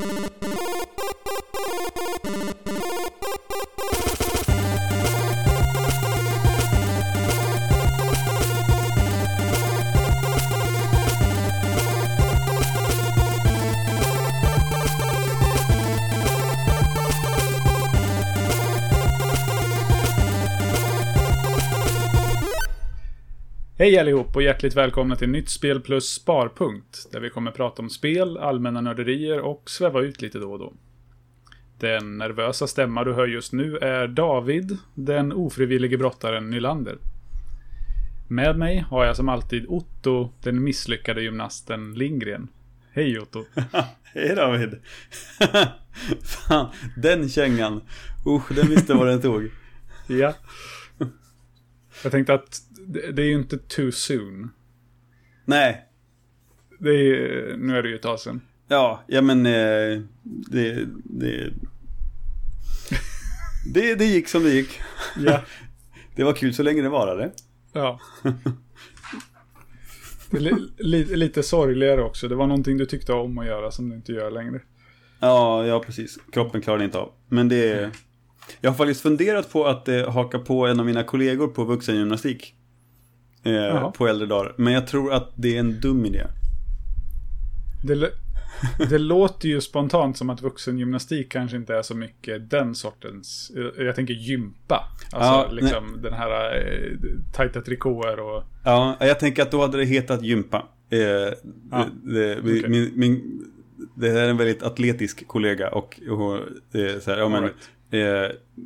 you Hej allihop och hjärtligt välkomna till Nytt Spel plus Sparpunkt. Där vi kommer prata om spel, allmänna nörderier och sväva ut lite då och då. Den nervösa stämma du hör just nu är David, den ofrivillige brottaren Nylander. Med mig har jag som alltid Otto, den misslyckade gymnasten Lindgren. Hej Otto. Hej David. Fan, den kängan. Usch, den visste vad den tog. ja. Jag tänkte att det, det är ju inte too soon. Nej. Det är, nu är det ju ett tag sedan. Ja, ja men eh, det, det, det, det gick som det gick. Ja. Det var kul så länge det varade. Ja. Det är li, li, lite sorgligare också. Det var någonting du tyckte om att göra som du inte gör längre. Ja, ja precis. Kroppen klarar inte av. Men det är... Jag har faktiskt funderat på att eh, haka på en av mina kollegor på vuxengymnastik. Eh, på äldre dagar. Men jag tror att det är en dum idé. Det, det låter ju spontant som att vuxengymnastik kanske inte är så mycket den sortens. Jag, jag tänker gympa. Alltså Ja, liksom den här eh, tajta trikåer och... Ja, jag tänker att då hade det hetat gympa. Eh, Ja, det, det, okej. min, min, det här är en väldigt atletisk kollega och, och eh, så här, ja, men, All eh,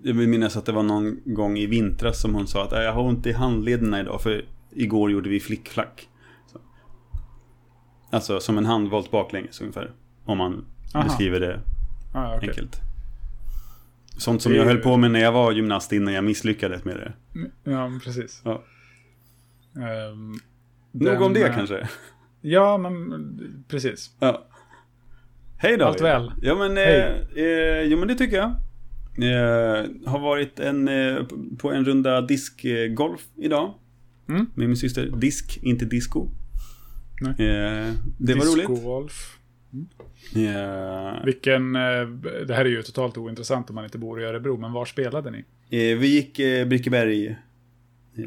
jag vill minnas att det var någon gång i vintras som hon sa att "Nej, jag har ont i handlederna idag för igår gjorde vi flickflack. Så. Alltså som en handvolt baklänges ungefär. Om man Aha. beskriver det Ah, okej. enkelt. Sånt som Det jag höll på med när jag var gymnast innan jag misslyckades med det. Ja, men precis. Ja. Ehm, Nog om det eh, kanske. Ja, men precis. Ja. Hej David. Allt väl? Ja men, eh, eh, jo, men det tycker jag. Eh, har varit en, eh, på en runda diskgolf idag. Mm. Med min syster. Disk, inte disco. Nej. Eh, det var roligt. Disco-Wolf. Eh, Vilken, eh, det här är ju totalt ointressant om man inte bor i Örebro, men var spelade ni? eh, vi gick eh, Brickeberg eh,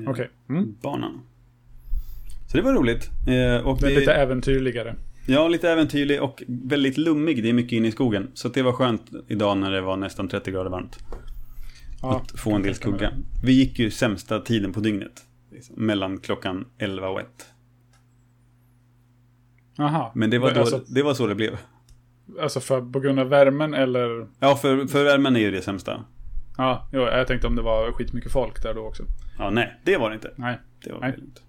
Okej. Mm. banan. Så det var roligt. Eh, och Det är det- lite äventyrligare. Ja, lite äventyrlig och väldigt lummig. Det är mycket inne i skogen. Så det var skönt idag när det var nästan 30 grader varmt. Ja, att få en del skugga. Vi gick ju sämsta tiden på dygnet. Liksom, mellan klockan 11 och 1. Jaha. Men det var, då, alltså, det var så det blev. alltså för, på grund av värmen eller? Ja, för, för värmen är ju det sämsta. Ja, jo, jag tänkte om det var skitmycket folk där då också. Ja, nej, det var det inte. Nej. Det var Nej. det inte.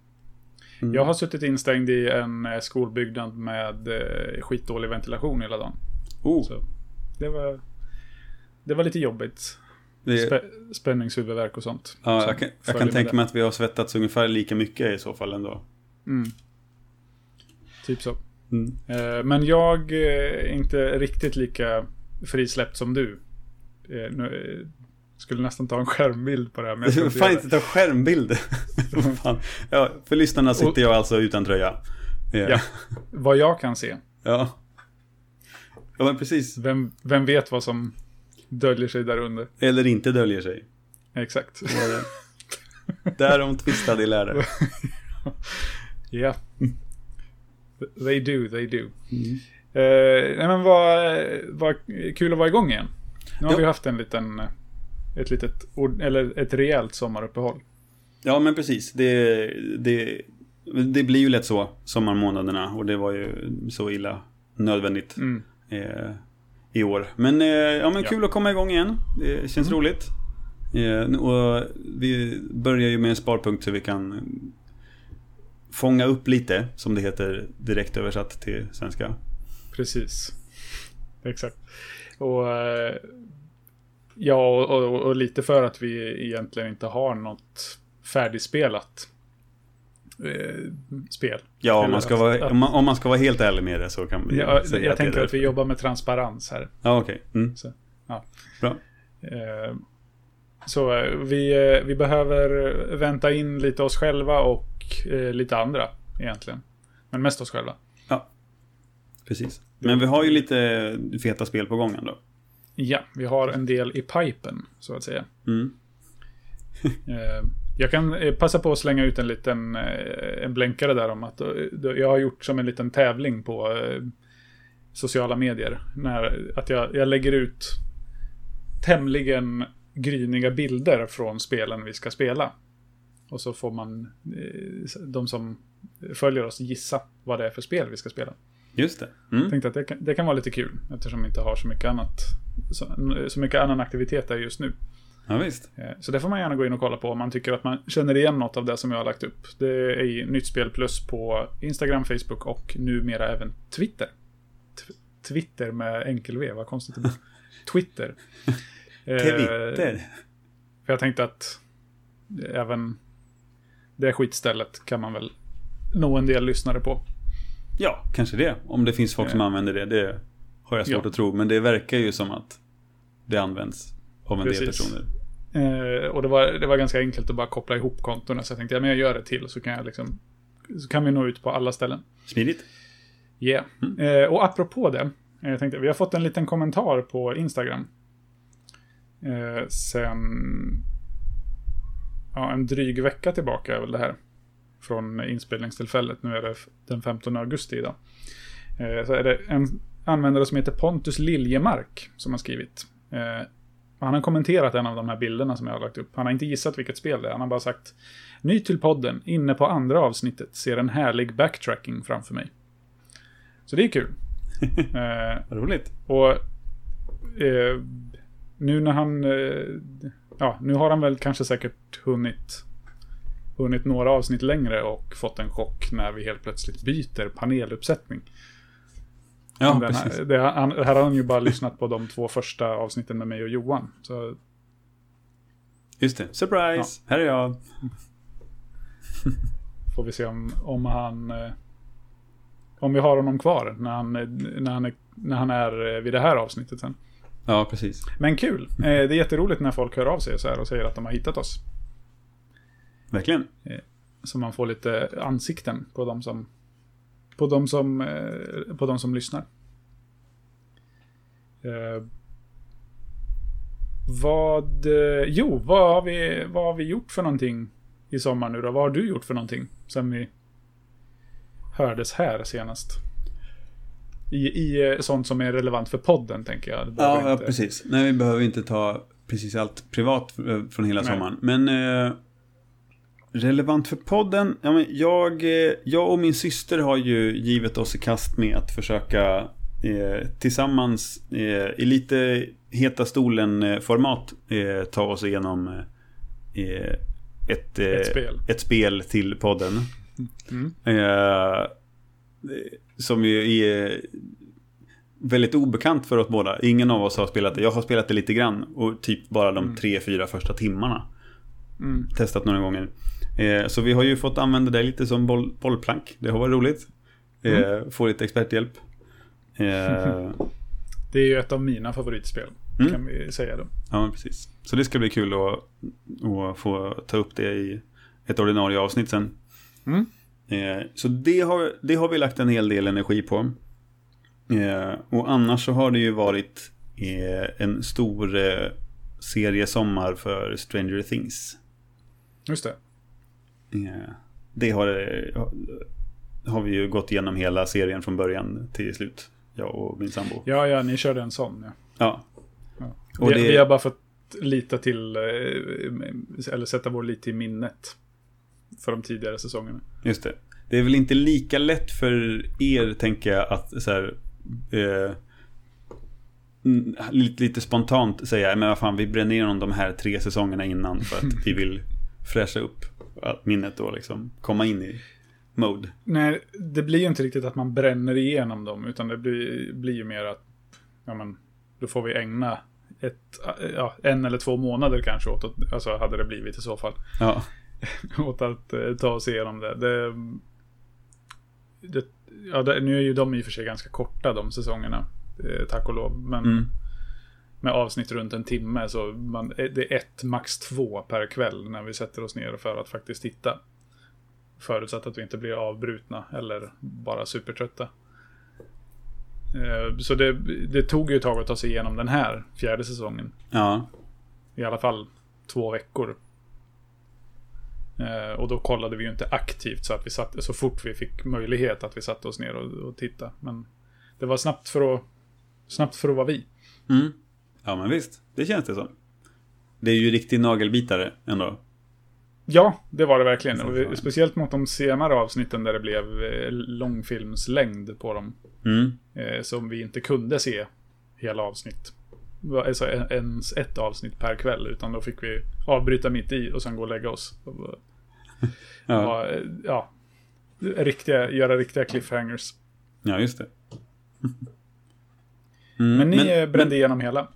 Mm. Jag har suttit instängd i en eh, skolbyggnad med eh, skitdålig ventilation hela dagen. Oh, Så det var, det var lite jobbigt. Det, Spä, spänningshuvudvärk och sånt. ja, jag kan, jag kan tänka mig att vi har svettats ungefär lika mycket i så fall ändå. Mm. Typ så. Mm. Eh, Men jag eh, är inte riktigt lika frisläppt som du. Eh, Nu, skulle nästan ta en skärmbild på det här. Men jag fan inte ta skärmbild. Ja, för lyssnarna sitter jag alltså utan tröja. Eh, Ja. Vad jag kan se. ja. Ja, men precis. Vem, vem vet vad som döljer sig där under? Eller inte döljer sig. Exakt. Därom tvistade lärare. Ja. They do, they do. Eh, nej men vad, vad kul att vara igång igen. Nu har Ja. vi haft en liten, ett litet, eller ett rejält sommaruppehåll. Ja, men precis. Det, det, det blir ju lätt så, sommarmånaderna. Och det var ju så illa nödvändigt Mm. eh, i år. Men, eh, ja, men Ja. kul att komma igång igen. Det känns Mm. roligt. Eh, och vi börjar ju med en sparpunkt så vi kan fånga upp lite, som det heter direkt översatt till svenska. Precis. Exakt. Och eh, ja, och, och, och lite för att vi egentligen inte har något färdigspelat spel. Ja, om man, ska vara, om, man, om man ska vara helt ärlig med det så kan vi Jag, säga jag att tänker att vi jobbar med transparens här. Ja, okej. Mm. Så, ja. Bra. Eh, Så eh, vi, eh, vi behöver vänta in lite oss själva och lite andra egentligen. Men mest oss själva. Precis. Men vi har ju lite feta spel på gång ändå. Ja, vi har en del i pipen, så att säga. Mm. Jag kan eh, passa på att slänga ut en liten eh, en blänkare där om att eh, jag har gjort som en liten tävling på sociala medier. När, att jag, jag lägger ut tämligen gryniga bilder från spelen vi ska spela. Och så får man, de som följer oss, gissa vad det är för spel vi ska spela. Just det. Mm. Tänkte att det kan, det kan vara lite kul eftersom vi inte har så mycket annat så, så mycket annan aktivitet där just nu. Ja, visst. Eh, Så det får man gärna gå in och kolla på om man tycker att man känner igen något av det som jag har lagt upp. Det är i Nytt Spel Plus på Instagram, Facebook och numera även Twitter. T- Twitter med enkel V, vad konstigt det blir. Twitter. Eh, Twitter. För jag tänkte att även det skitstället kan man väl nå en del lyssnare på. Ja, kanske det. Om det finns folk som Eh. använder det, det har jag svårt Ja. att tro. Men det verkar ju som att det används av en del Precis. personer. Eh, och det var, det var ganska enkelt att bara koppla ihop kontona. Så jag tänkte, ja men jag gör det till så kan jag liksom så kan vi nå ut på alla ställen. Smidigt. Yeah. Eh, och apropå det. eh, Jag tänkte, vi har fått en liten kommentar på Instagram. Eh, sen... Ja, en dryg vecka tillbaka är väl det här. Från inspelningstillfället. Nu är det den 15 augusti idag. Eh, så är det en användare som heter Pontus Liljemark som har skrivit. Han har kommenterat en av de här bilderna som jag har lagt upp. Han har inte gissat vilket spel det är. Han har bara sagt Ny till podden, inne på andra avsnittet, ser en härlig backtracking framför mig. Så det är kul. eh, roligt. och eh, nu när han... Eh, ja, nu har han väl kanske säkert hunnit, hunnit några avsnitt längre och fått en chock när vi helt plötsligt byter paneluppsättning. Ja, Den precis. det, han, här har han ju bara lyssnat på de två första avsnitten med mig och Johan. Så Just det. Surprise! Här är jag. får vi se om, om han... Eh, om vi har honom kvar när han, när han, är, när han är eh, vid det här avsnittet sen. Ja, precis. Men kul! Eh, det är jätteroligt när folk hör av sig så här och säger att de har hittat oss. Verkligen. Så man får lite ansikten på de som, på de som, eh, på de som lyssnar. Eh, vad, eh, jo, vad har, vi, vad har vi gjort för någonting i sommar nu då? Vad har du gjort för någonting sen vi hördes här senast? I, i eh, sånt som är relevant för podden, tänker jag. Ja, ja, inte- precis. Nej, vi behöver inte ta precis allt privat från hela Nej. sommaren. Men eh, relevant för podden. Ja, men jag, eh, jag och min syster har ju givit oss i kast med att försöka eh, tillsammans eh, i lite heta stolen-format eh, ta oss igenom eh, ett, eh, Ett spel. ett spel till podden. Mm. Som ju är väldigt obekant för oss båda. Ingen av oss har spelat det. Jag har spelat det lite grann och typ bara de Mm. tre, fyra första timmarna. Mm. Testat några gånger. Eh, så vi har ju fått använda det lite som boll, bollplank. Det har varit roligt. Eh, Mm. Få lite experthjälp. Eh, Det är ju ett av mina favoritspel, Mm. kan vi säga då. ja, precis. Så det ska bli kul att, att få ta upp det i ett ordinarie avsnitt sen. Mm. Så det har, det har vi lagt en hel del energi på. Och annars så har det ju varit en stor serie sommar för Stranger Things. Just det. Eh, det har, eh, har vi ju gått igenom hela serien från början till slut. Jag och min sambo. Ja, ja, ni körde en sån. Ja. Ja. Ja. Och vi, det- vi har bara fått lita till, eh, eller sätta vår lit till minnet. För de tidigare säsongerna. Just det. Det är väl inte lika lätt för er, tänker jag, att så här, eh, lite, lite spontant säga, men vad fan, vi bränner igenom de här tre säsongerna innan för att vi vill fräscha upp minnet och liksom komma in i mode. Nej, det blir ju inte riktigt att man bränner igenom dem. Utan det blir, blir ju mer att, ja men, då får vi ägna ett, ja, en eller två månader kanske åt att, alltså hade det blivit i så fall. Ja, åt att eh, ta oss igenom det. det, det ja, det, nu är ju de i och för sig ganska korta de säsongerna. Eh, tack och lov. Men mm. Med avsnitt runt en timme så man, det är ett, max två per kväll när vi sätter oss ner för att faktiskt titta. Förutsatt att vi inte blir avbrutna eller bara supertrötta. Eh, Så det, det tog ju ett tag att ta sig igenom den här fjärde säsongen. Ja. I alla fall två veckor. Eh, Och då kollade vi ju inte aktivt så att vi satt, så fort vi fick möjlighet att vi satte oss ner och, och tittade. Men det var snabbt för att, snabbt för att vara vi. Mm. Ja, men visst. Det känns det som. Det är ju riktig nagelbitare ändå. Ja, det var det verkligen. Och speciellt mot de senare avsnitten där det blev eh, långfilmslängd på dem. Mm. Eh, som vi inte kunde se hela avsnitt. Alltså en- ens ett avsnitt per kväll. Utan då fick vi avbryta mitt i och sen gå och lägga oss. Och, Ja. eh, ja. Riktiga, göra riktiga cliffhangers. ja, just det. Mm, Men ni eh, brände igenom hela.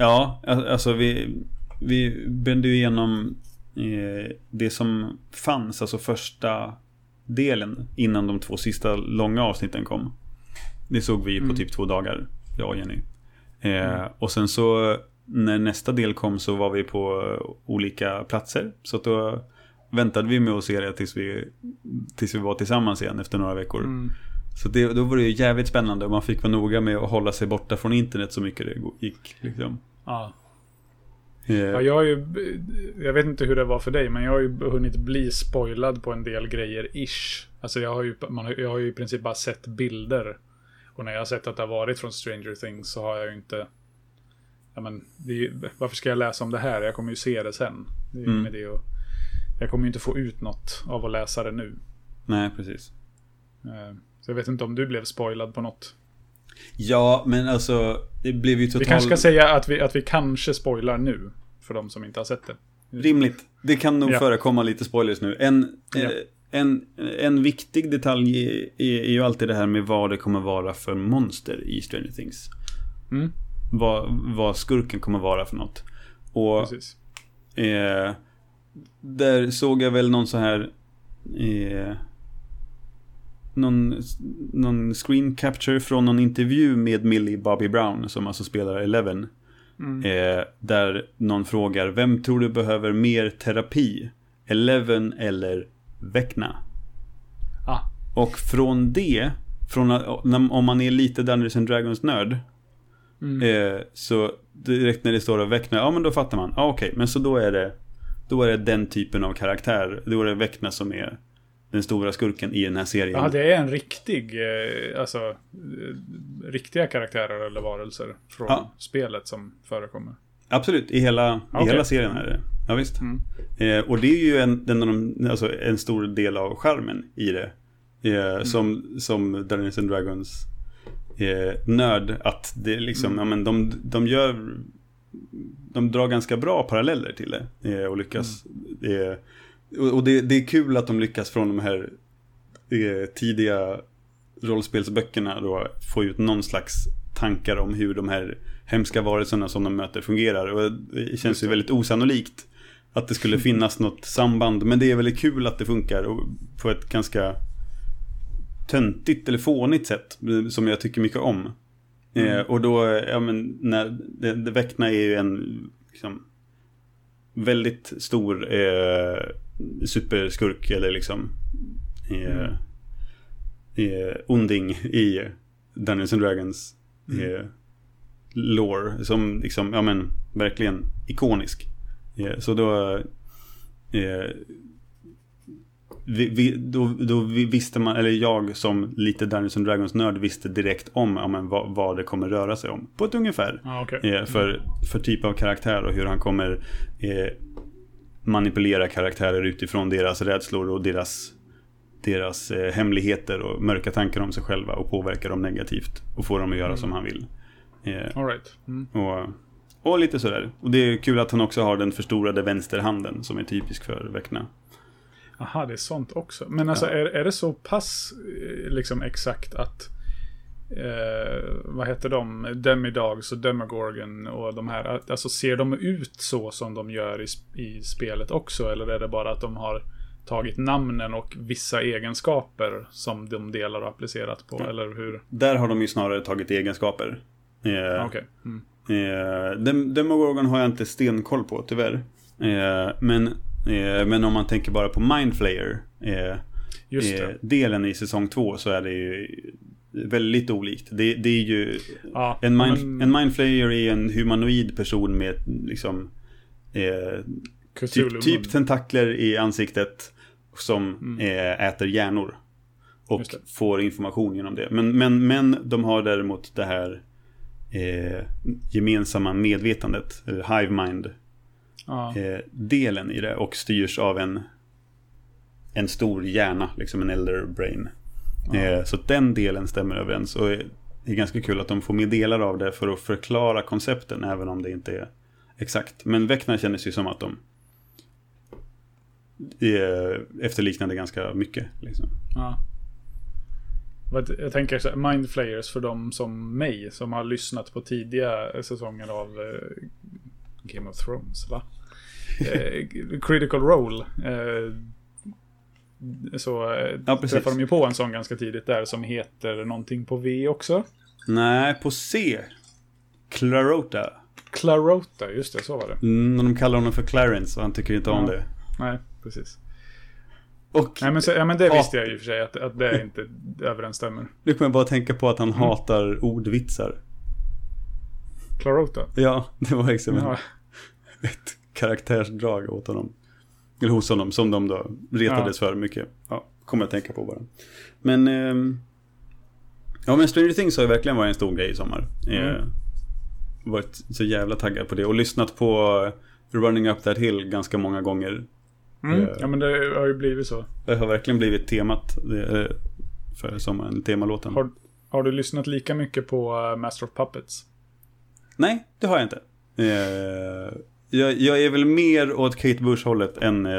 Ja, al- alltså vi, vi brände ju igenom eh, det som fanns, alltså första delen innan de två sista långa avsnitten kom. Det såg vi på Mm. typ två dagar, jag och Jenny. Eh, Och sen så när nästa del kom så var vi på eh, olika platser. Så att då väntade vi med att se det tills vi, tills vi var tillsammans igen efter några veckor. Mm. Så det, då var det ju jävligt spännande och man fick vara noga med att hålla sig borta från internet så mycket det gick. Liksom. Ja. Eh, Ja, jag har ju... Jag vet inte hur det var för dig, men jag har ju hunnit bli spoilad på en del grejer ish. Alltså jag har ju, man, jag har ju i princip bara sett bilder. Och när jag har sett att det har varit från Stranger Things så har jag ju inte... Ja, men, ju- varför ska jag läsa om det här? Jag kommer ju se det sen. Det är ju Mm. med det och, jag kommer ju inte få ut något av att läsa det nu. Nej, precis. Eh, Så jag vet inte om du blev spoilad på något. Ja, men alltså det blev ju Vi totalt kanske ska säga att vi, att vi kanske spoilar nu. För de som inte har sett det. rimligt. Det kan nog Ja. förekomma lite spoilers nu. En, Ja. eh, en, en viktig detalj är, är ju alltid det här med vad det kommer vara för monster i Stranger Things. Mm, Vad, vad skurken kommer vara för något. Och precis. Eh, där såg jag väl någon så här eh, någon, någon screen capture från någon intervju med Millie Bobby Brown som alltså spelar Eleven. Mm. Eh, där någon frågar vem tror du behöver mer terapi? Eleven eller Vecna? Ah, Och från det, från om man är lite Dungeons and Dragons nörd mm. Eh, så direkt när det står Vecna, ja men då fattar man. Ja okej, men så då är det Då är det den typen av karaktär. Då är det Vecna som är den stora skurken i den här serien. Ja, det är en riktig, eh, alltså, eh, riktiga karaktärer eller varelser från Ja. spelet som förekommer. Absolut, i hela, i Okej. hela serien är det. Ja, visst. Mm. Eh, och det är ju en, den alltså en stor del av charmen i det. Eh, Som, som Dungeons and Dragons eh, nörd. Att det liksom, ja men de, de gör De drar ganska bra paralleller till det. Eh, och lyckas. Eh, och det, det är kul att de lyckas från de här eh, tidiga rollspelsböckerna då få ut någon slags tankar om hur de här hemska varelserna som de möter fungerar. Och det känns ju väldigt osannolikt att det skulle finnas något samband. Men det är väldigt kul att det funkar och på ett ganska töntigt eller fånigt sätt som jag tycker mycket om. Eh, och då, ja men, när, det, det Vecna är ju en liksom, väldigt stor eh, superskurk eller liksom eh, Mm. eh, onding i Dungeons and Dragons Mm. eh, lore. Som liksom, ja men, verkligen ikonisk. Så då eh, vi, vi, då, då vi visste man, eller jag som lite Dungeons and Dragons nörd visste direkt om ja, men, vad, vad det kommer röra sig om. På ett ungefär. Ja, okej. Eh, för, för typ av karaktär och hur han kommer eh, manipulera karaktärer utifrån deras rädslor och deras, deras eh, hemligheter och mörka tankar om sig själva och påverka dem negativt och få dem att göra Mm. som han vill. Eh, All right. Mm. och, och lite sådär. Och det är kul att han också har den förstorade vänsterhanden som är typisk för Vecna. Aha, det är sånt också. Men alltså, Ja. är, är det så pass eh, liksom exakt att eh, vad heter de? Demidogs och Demogorgon och de här. Alltså ser de ut så som de gör i, i spelet också? Eller är det bara att de har tagit namnen och vissa egenskaper som de delar och applicerat på? Eller hur? Där har de ju snarare tagit egenskaper. Eh, Okej. Mm. Eh, Dem- Demogorgon har jag inte stenkoll på tyvärr. Eh, men, eh, men om man tänker bara på Mindflayer. Eh, Just eh, delen i säsong två så är det ju väldigt olikt. Det, det är ju... Ja, En, mind, men en mindflayer är en humanoid person med liksom... Eh, typ, typ tentakler i ansiktet som Mm. eh, äter hjärnor. Och får information genom det. Men, men, men de har däremot det här eh, gemensamma medvetandet, eller hive mind ja, eh, delen i det och styrs av en en stor hjärna, liksom en elder brain. Eh, så den delen stämmer överens och är, är ganska kul att de får med delar av det för att förklara koncepten även om det inte är exakt. Men Vecna kändes ju som att de eh, efterliknade ganska mycket. Liksom. ja. Jag tänker så här, Mind Flayers för de som mig som har lyssnat på tidiga säsonger av eh, Game of Thrones, va? Critical Role. Så eh, Ja, precis. träffar de ju på en sån ganska tidigt där som heter någonting på V också. Nej, på C. Clarota. Clarota, just det, så var det. Mm, de kallar honom för Clarence och han tycker inte om Ja. det. Nej, precis. Och Nej, men, så, ja, men det visste jag ju för sig att, att det inte överensstämmer. nu kommer jag bara tänka på att han Mm. hatar ordvitsar. Clarota. Ja, det var liksom Ja, ett karaktärsdrag åt honom. Eller hos honom, som de då retades för mycket. Ja, kommer jag att tänka på bara. Men... ehm, ja, men Stranger Things har ju verkligen varit en stor grej i sommar. Mm. Eh, varit så jävla taggad på det och lyssnat på eh, Running Up That Hill ganska många gånger. mm, Eh. ja men det har ju blivit så. Det har verkligen blivit temat eh, för sommaren, temalåten. Har, har du lyssnat lika mycket på eh, Master of Puppets? Nej, det har jag inte. Eh, jag, jag är väl mer åt Kate Bush-hållet än... Eh,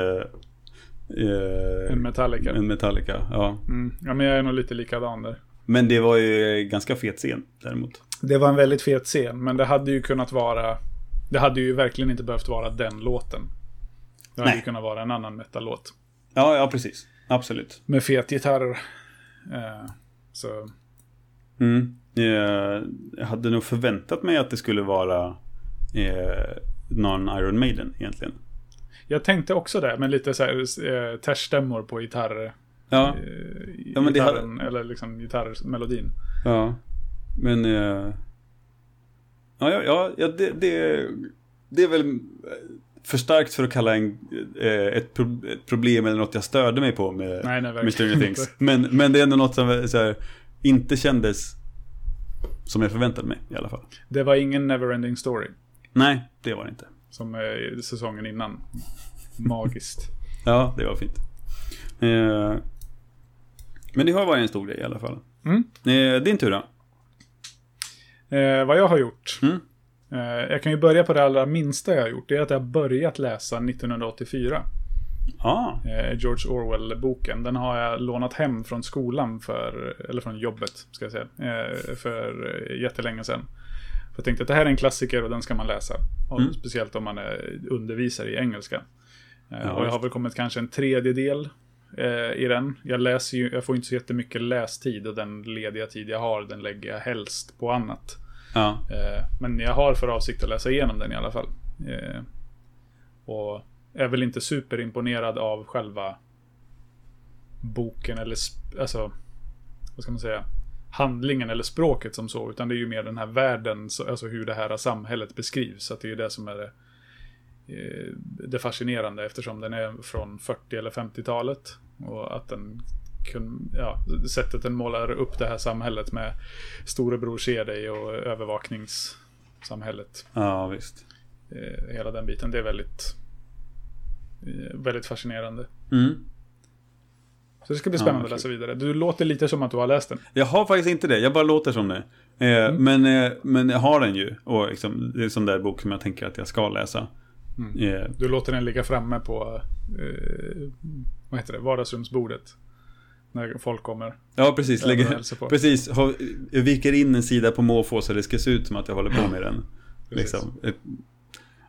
eh, En Metallica? En Metallica, ja. Mm, ja, men jag är nog lite likadan där. Men det var ju ganska fet scen däremot. Det var en väldigt fet scen, men det hade ju kunnat vara... Det hade ju verkligen inte behövt vara den låten. Det hade Nej. ju kunnat vara en annan metallåt. Ja, ja precis. Absolut. Med fet gitarr. Eh, så... Mm. Eh, jag hade nog förväntat mig att det skulle vara eh, någon Iron Maiden egentligen. Jag tänkte också det, men lite så här eh, tärsstämmor på gitarr... Ja, Eh, Ja, men det gitarren, eller liksom gitarrmelodin. ja. Men... Eh, ja, ja, ja, det, det, det är väl för starkt för att kalla en, ett, pro, ett problem eller något jag störde mig på med, Nej, nej, med verkligen Stranger. Things. Men, men det är ändå något som här, inte kändes som jag förväntade mig i alla fall. Det var ingen Neverending Story. Nej, det var det inte. Som eh, säsongen innan. Magiskt. Ja, det var fint. Eh, men det har varit en stor grej i alla fall. Mm. Eh, din tur då? Eh, vad jag har gjort. Mm. Eh, jag kan ju börja på det allra minsta jag har gjort. Det är att jag har börjat läsa 1984. Ja, Eh, George Orwell-boken. Den har jag lånat hem från skolan för, eller från jobbet, ska jag säga, eh, för jättelänge sedan. För jag tänkte att det här är en klassiker och den ska man läsa. Mm. Speciellt om man är undervisare i engelska. Eh, Ja, och jag har väl kommit kanske en tredjedel eh, i den. Jag läser ju, jag får inte så jättemycket lästid och den lediga tid jag har, den lägger jag helst på annat. ja, Eh, men jag har för avsikt att läsa igenom den i alla fall. Eh, och är väl inte superimponerad av själva boken eller alltså, vad ska man säga, handlingen eller språket som så, utan det är ju mer den här världen, så- alltså hur det här samhället beskrivs. Så att det är ju det som är det, eh, det fascinerande eftersom den är från 40 eller 50-talet. Och att den kun, ja, sättet den målar upp det här samhället med storebror ser dig och övervakningssamhället. ja visst. Eh, hela den biten, det är väldigt, eh, väldigt fascinerande. Mm. Så det ska bli Ja, spännande kul. att läsa vidare. Du låter lite som att du har läst den. Jag har faktiskt inte det, jag bara låter som det. Eh, Mm. men, eh, men jag har den ju. Och liksom, det är en sån där bok som jag tänker att jag ska läsa. Mm. Eh, Du låter den ligga framme på eh, vad heter det? vardagsrumsbordet. När folk kommer. ja, precis. Lägger, precis. Jag viker in en sida på måfå så det ska se ut som att jag håller på med den. Liksom.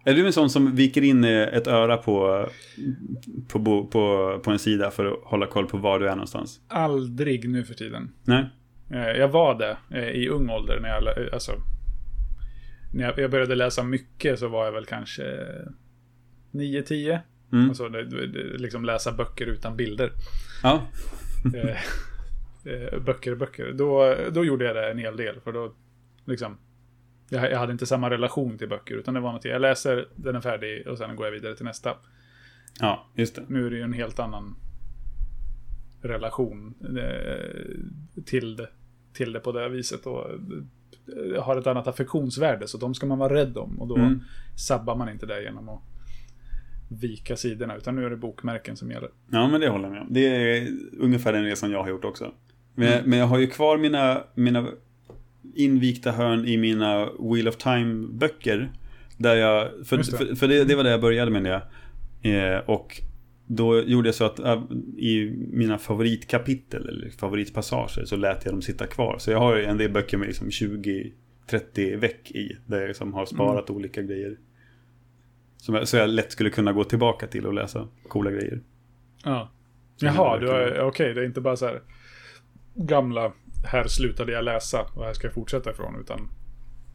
Är du en sån som viker in eh, ett öra på, på, på, på en sida för att hålla koll på var du är någonstans? Aldrig nu för tiden. Nej? Eh, jag var det eh, i ung ålder när jag, alltså, när jag, började läsa mycket så var jag väl kanske 9-10. Mm. Alltså liksom läsa böcker utan bilder. Ja. Böcker, böcker. Då, då gjorde jag det en hel del. För då, liksom, jag, jag hade inte samma relation till böcker. Utan det var något, jag läser, den är färdig och sen går jag vidare till nästa. Ja, just det. Nu är det ju en helt annan relation eh, till, det, till det på det viset. Och eh, har ett annat affektionsvärde. Så de ska man vara rädd om. Och då Mm. sabbar man inte det genom att vika sidorna. Utan nu är det bokmärken som gäller. Ja, men det håller jag med om. Det är ungefär den resan jag har gjort också. Men, Mm. men jag har ju kvar mina, mina invikta hörn i mina Wheel of Time-böcker. Där jag, för, det. för, för det, det var det jag började med det. Eh, och då gjorde jag så att äh, i mina favoritkapitel eller favoritpassager så lät jag dem sitta kvar. Så jag har en del böcker med liksom 20-30 veck i. Där jag liksom har sparat olika grejer. Som jag, så jag lätt skulle kunna gå tillbaka till och läsa coola grejer. Ja. Jaha, okej, det är inte bara så här gamla, här slutade jag läsa och här ska jag fortsätta ifrån, utan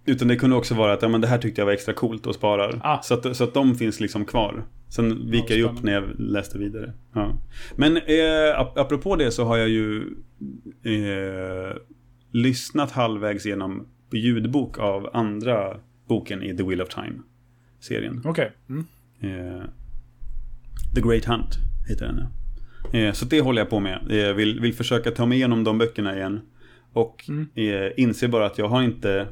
Utan det kunde också vara att ja, men det här tyckte jag var extra coolt och sparar. Ah. Så, att, så att de finns liksom kvar. Sen viker jag ju upp när jag läste vidare. Ja. Men eh, ap- apropå det så har jag ju eh, lyssnat halvvägs genom ljudbok av andra boken i The Wheel of Time-serien. okej. Mm. Eh, The Great Hunt heter den. Eh, så det håller jag på med. Jag vill, vill försöka ta mig igenom de böckerna igen. Och Mm. eh, inser bara att jag har inte...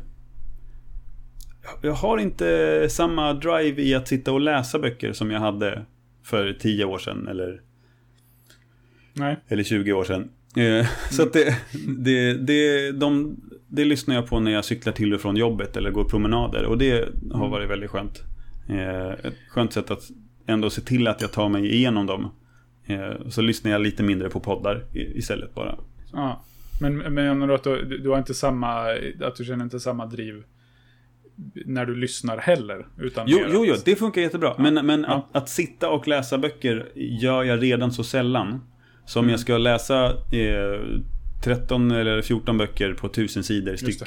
Jag har inte samma drive i att sitta och läsa böcker som jag hade för 10 år sedan eller, Nej. eller 20 år sedan. Eh, Så att det, det, det, de, det lyssnar jag på när jag cyklar till och från jobbet eller går promenader. Och det har varit väldigt skönt. Eh, Ett skönt sätt att ändå se till att jag tar mig igenom dem. Eh, Så lyssnar jag lite mindre på poddar istället bara. Ja. Men, men menar du att du, du har inte samma, att du känner inte samma driv när du lyssnar heller? Utan Jo, jo, jo, det funkar jättebra. Men, men Ja. att, att sitta och läsa böcker gör jag redan så sällan. Så om Mm. jag ska läsa eh, 13 eller 14 böcker på 1000 sidor styck.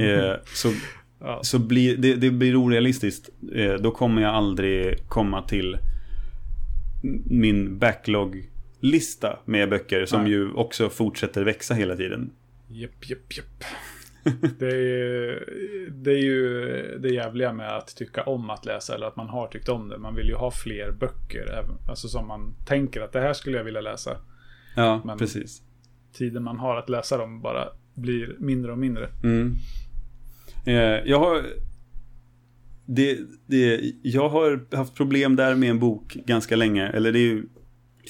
Eh, så Ja. så blir, det, det blir orealistiskt. Eh, då kommer jag aldrig komma till min backlog-lista med böcker som Nej. ju också fortsätter växa hela tiden. Japp, japp, japp. Det är, ju, det är ju det jävliga med att tycka om att läsa eller att man har tyckt om det. Man vill ju ha fler böcker. Alltså som man tänker att det här skulle jag vilja läsa. Ja, Men- precis. Tiden man har att läsa dem bara blir mindre och mindre. Mm. Eh, jag har... Det, det, jag har haft problem där med en bok ganska länge. Eller det är ju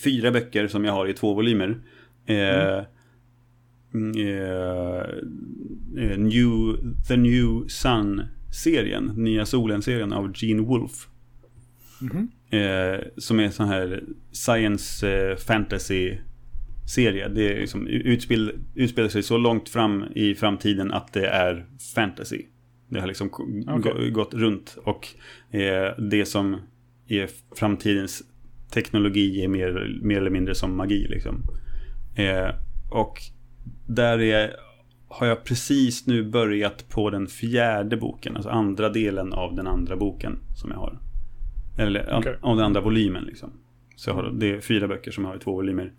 fyra böcker som jag har i två volymer. Eh, mm, eh, New, The New Sun-serien. Nya Solen-serien av Gene Wolfe. Mhm. Eh, som är sån här science eh, fantasy serie. Det är liksom utspel, utspelar sig så långt fram i framtiden att det är fantasy. Det har liksom gå- gått runt och det som är framtidens teknologi är mer, mer eller mindre som magi liksom. Eh, och där är, har jag precis nu börjat på den fjärde boken, alltså andra delen av den andra boken som jag har. Eller Okej. av den andra volymen liksom. Så jag har, det är fyra böcker som jag har i två volymer.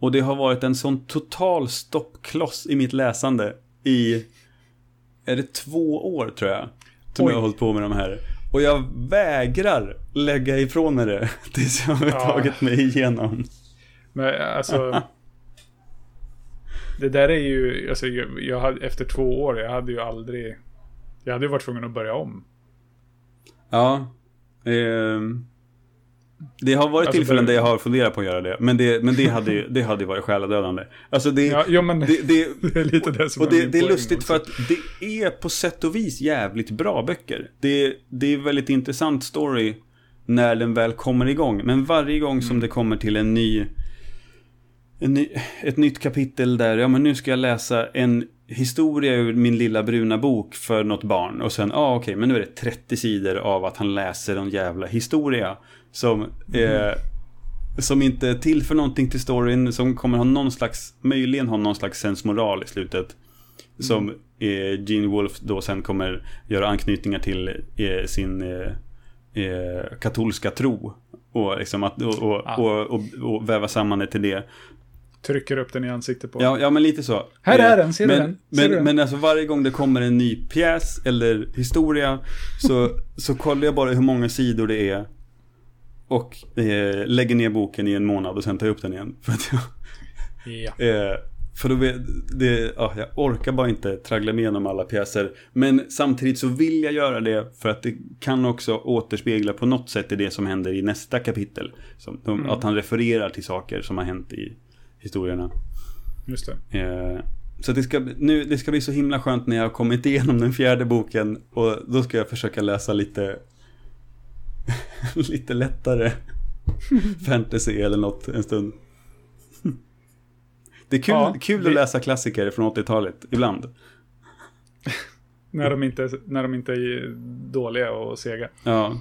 Och det har varit en sån total stoppkloss i mitt läsande i, är det två år tror jag? Som Oj. jag har hållit på med de här. Och jag vägrar lägga ifrån mig det tills jag har Ja. tagit mig igenom. Men alltså... det där är ju... Alltså, jag, jag hade, efter två år, jag hade ju aldrig... Jag hade ju varit tvungen att börja om. Ja. ehm, det har varit Alltså, tillfällen där jag har funderat på att göra det. Men det, men det hade ju det hade varit själadödande. Alltså det, Ja, jo, men det, det, det är lite det som och det, det är lustigt också. för att det är på sätt och vis jävligt bra böcker. Det, det är väldigt intressant story när den väl kommer igång. Men varje gång som det kommer till en ny, en ny ett nytt kapitel där, ja men nu ska jag läsa en historia ur min lilla bruna bok för något barn. Och sen, ja ah, okej, men nu är det 30 sidor av att han läser en jävla historia. Som, eh, som inte är till för någonting till storyn, som kommer ha någon slags, möjligen ha någon slags sensmoral i slutet. Som eh, Gene Wolfe då sen kommer göra anknytningar till eh, sin eh, eh, katolska tro. Och, liksom att, och, och, Ah. och, och, och väva samman det till det. trycker upp den i ansiktet på. Ja, ja men lite så. Här Eh, är den, ser du men, den? Ser Men, du den? men alltså varje gång det kommer en ny pjäs eller historia så, så kollar jag bara hur många sidor det är. Och eh, lägger ner boken i en månad och sen tar jag upp den igen. För, att jag, Ja. eh, för då vet, det, ja, jag orkar bara inte traggla mig igenom alla pjäser. Men samtidigt så vill jag göra det för att det kan också återspegla på något sätt i det som händer i nästa kapitel. Som, Mm. Att han refererar till saker som har hänt i historierna. Just det. Eh, så det ska, nu, det ska bli så himla skönt när jag har kommit igenom den fjärde boken och då ska jag försöka läsa lite lite lättare fantasy eller något en stund. Det är kul, Ja, kul vi- att läsa klassiker från 80-talet ibland. När de inte, när de inte är dåliga och sega. Ja,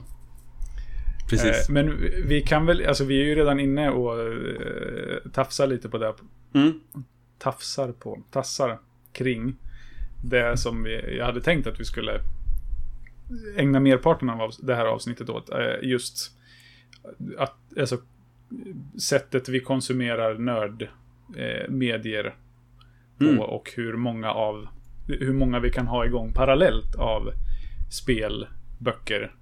precis. Eh, men vi kan väl, alltså vi är ju redan inne och eh, tafsar lite på det. Mm. Tafsar på, tassar kring det som vi, jag hade tänkt att vi skulle ägna merparten av det här avsnittet åt. Eh, just att, alltså sättet vi konsumerar nörd eh, på Mm. och hur många av hur många vi kan ha igång parallellt av spel, böcker,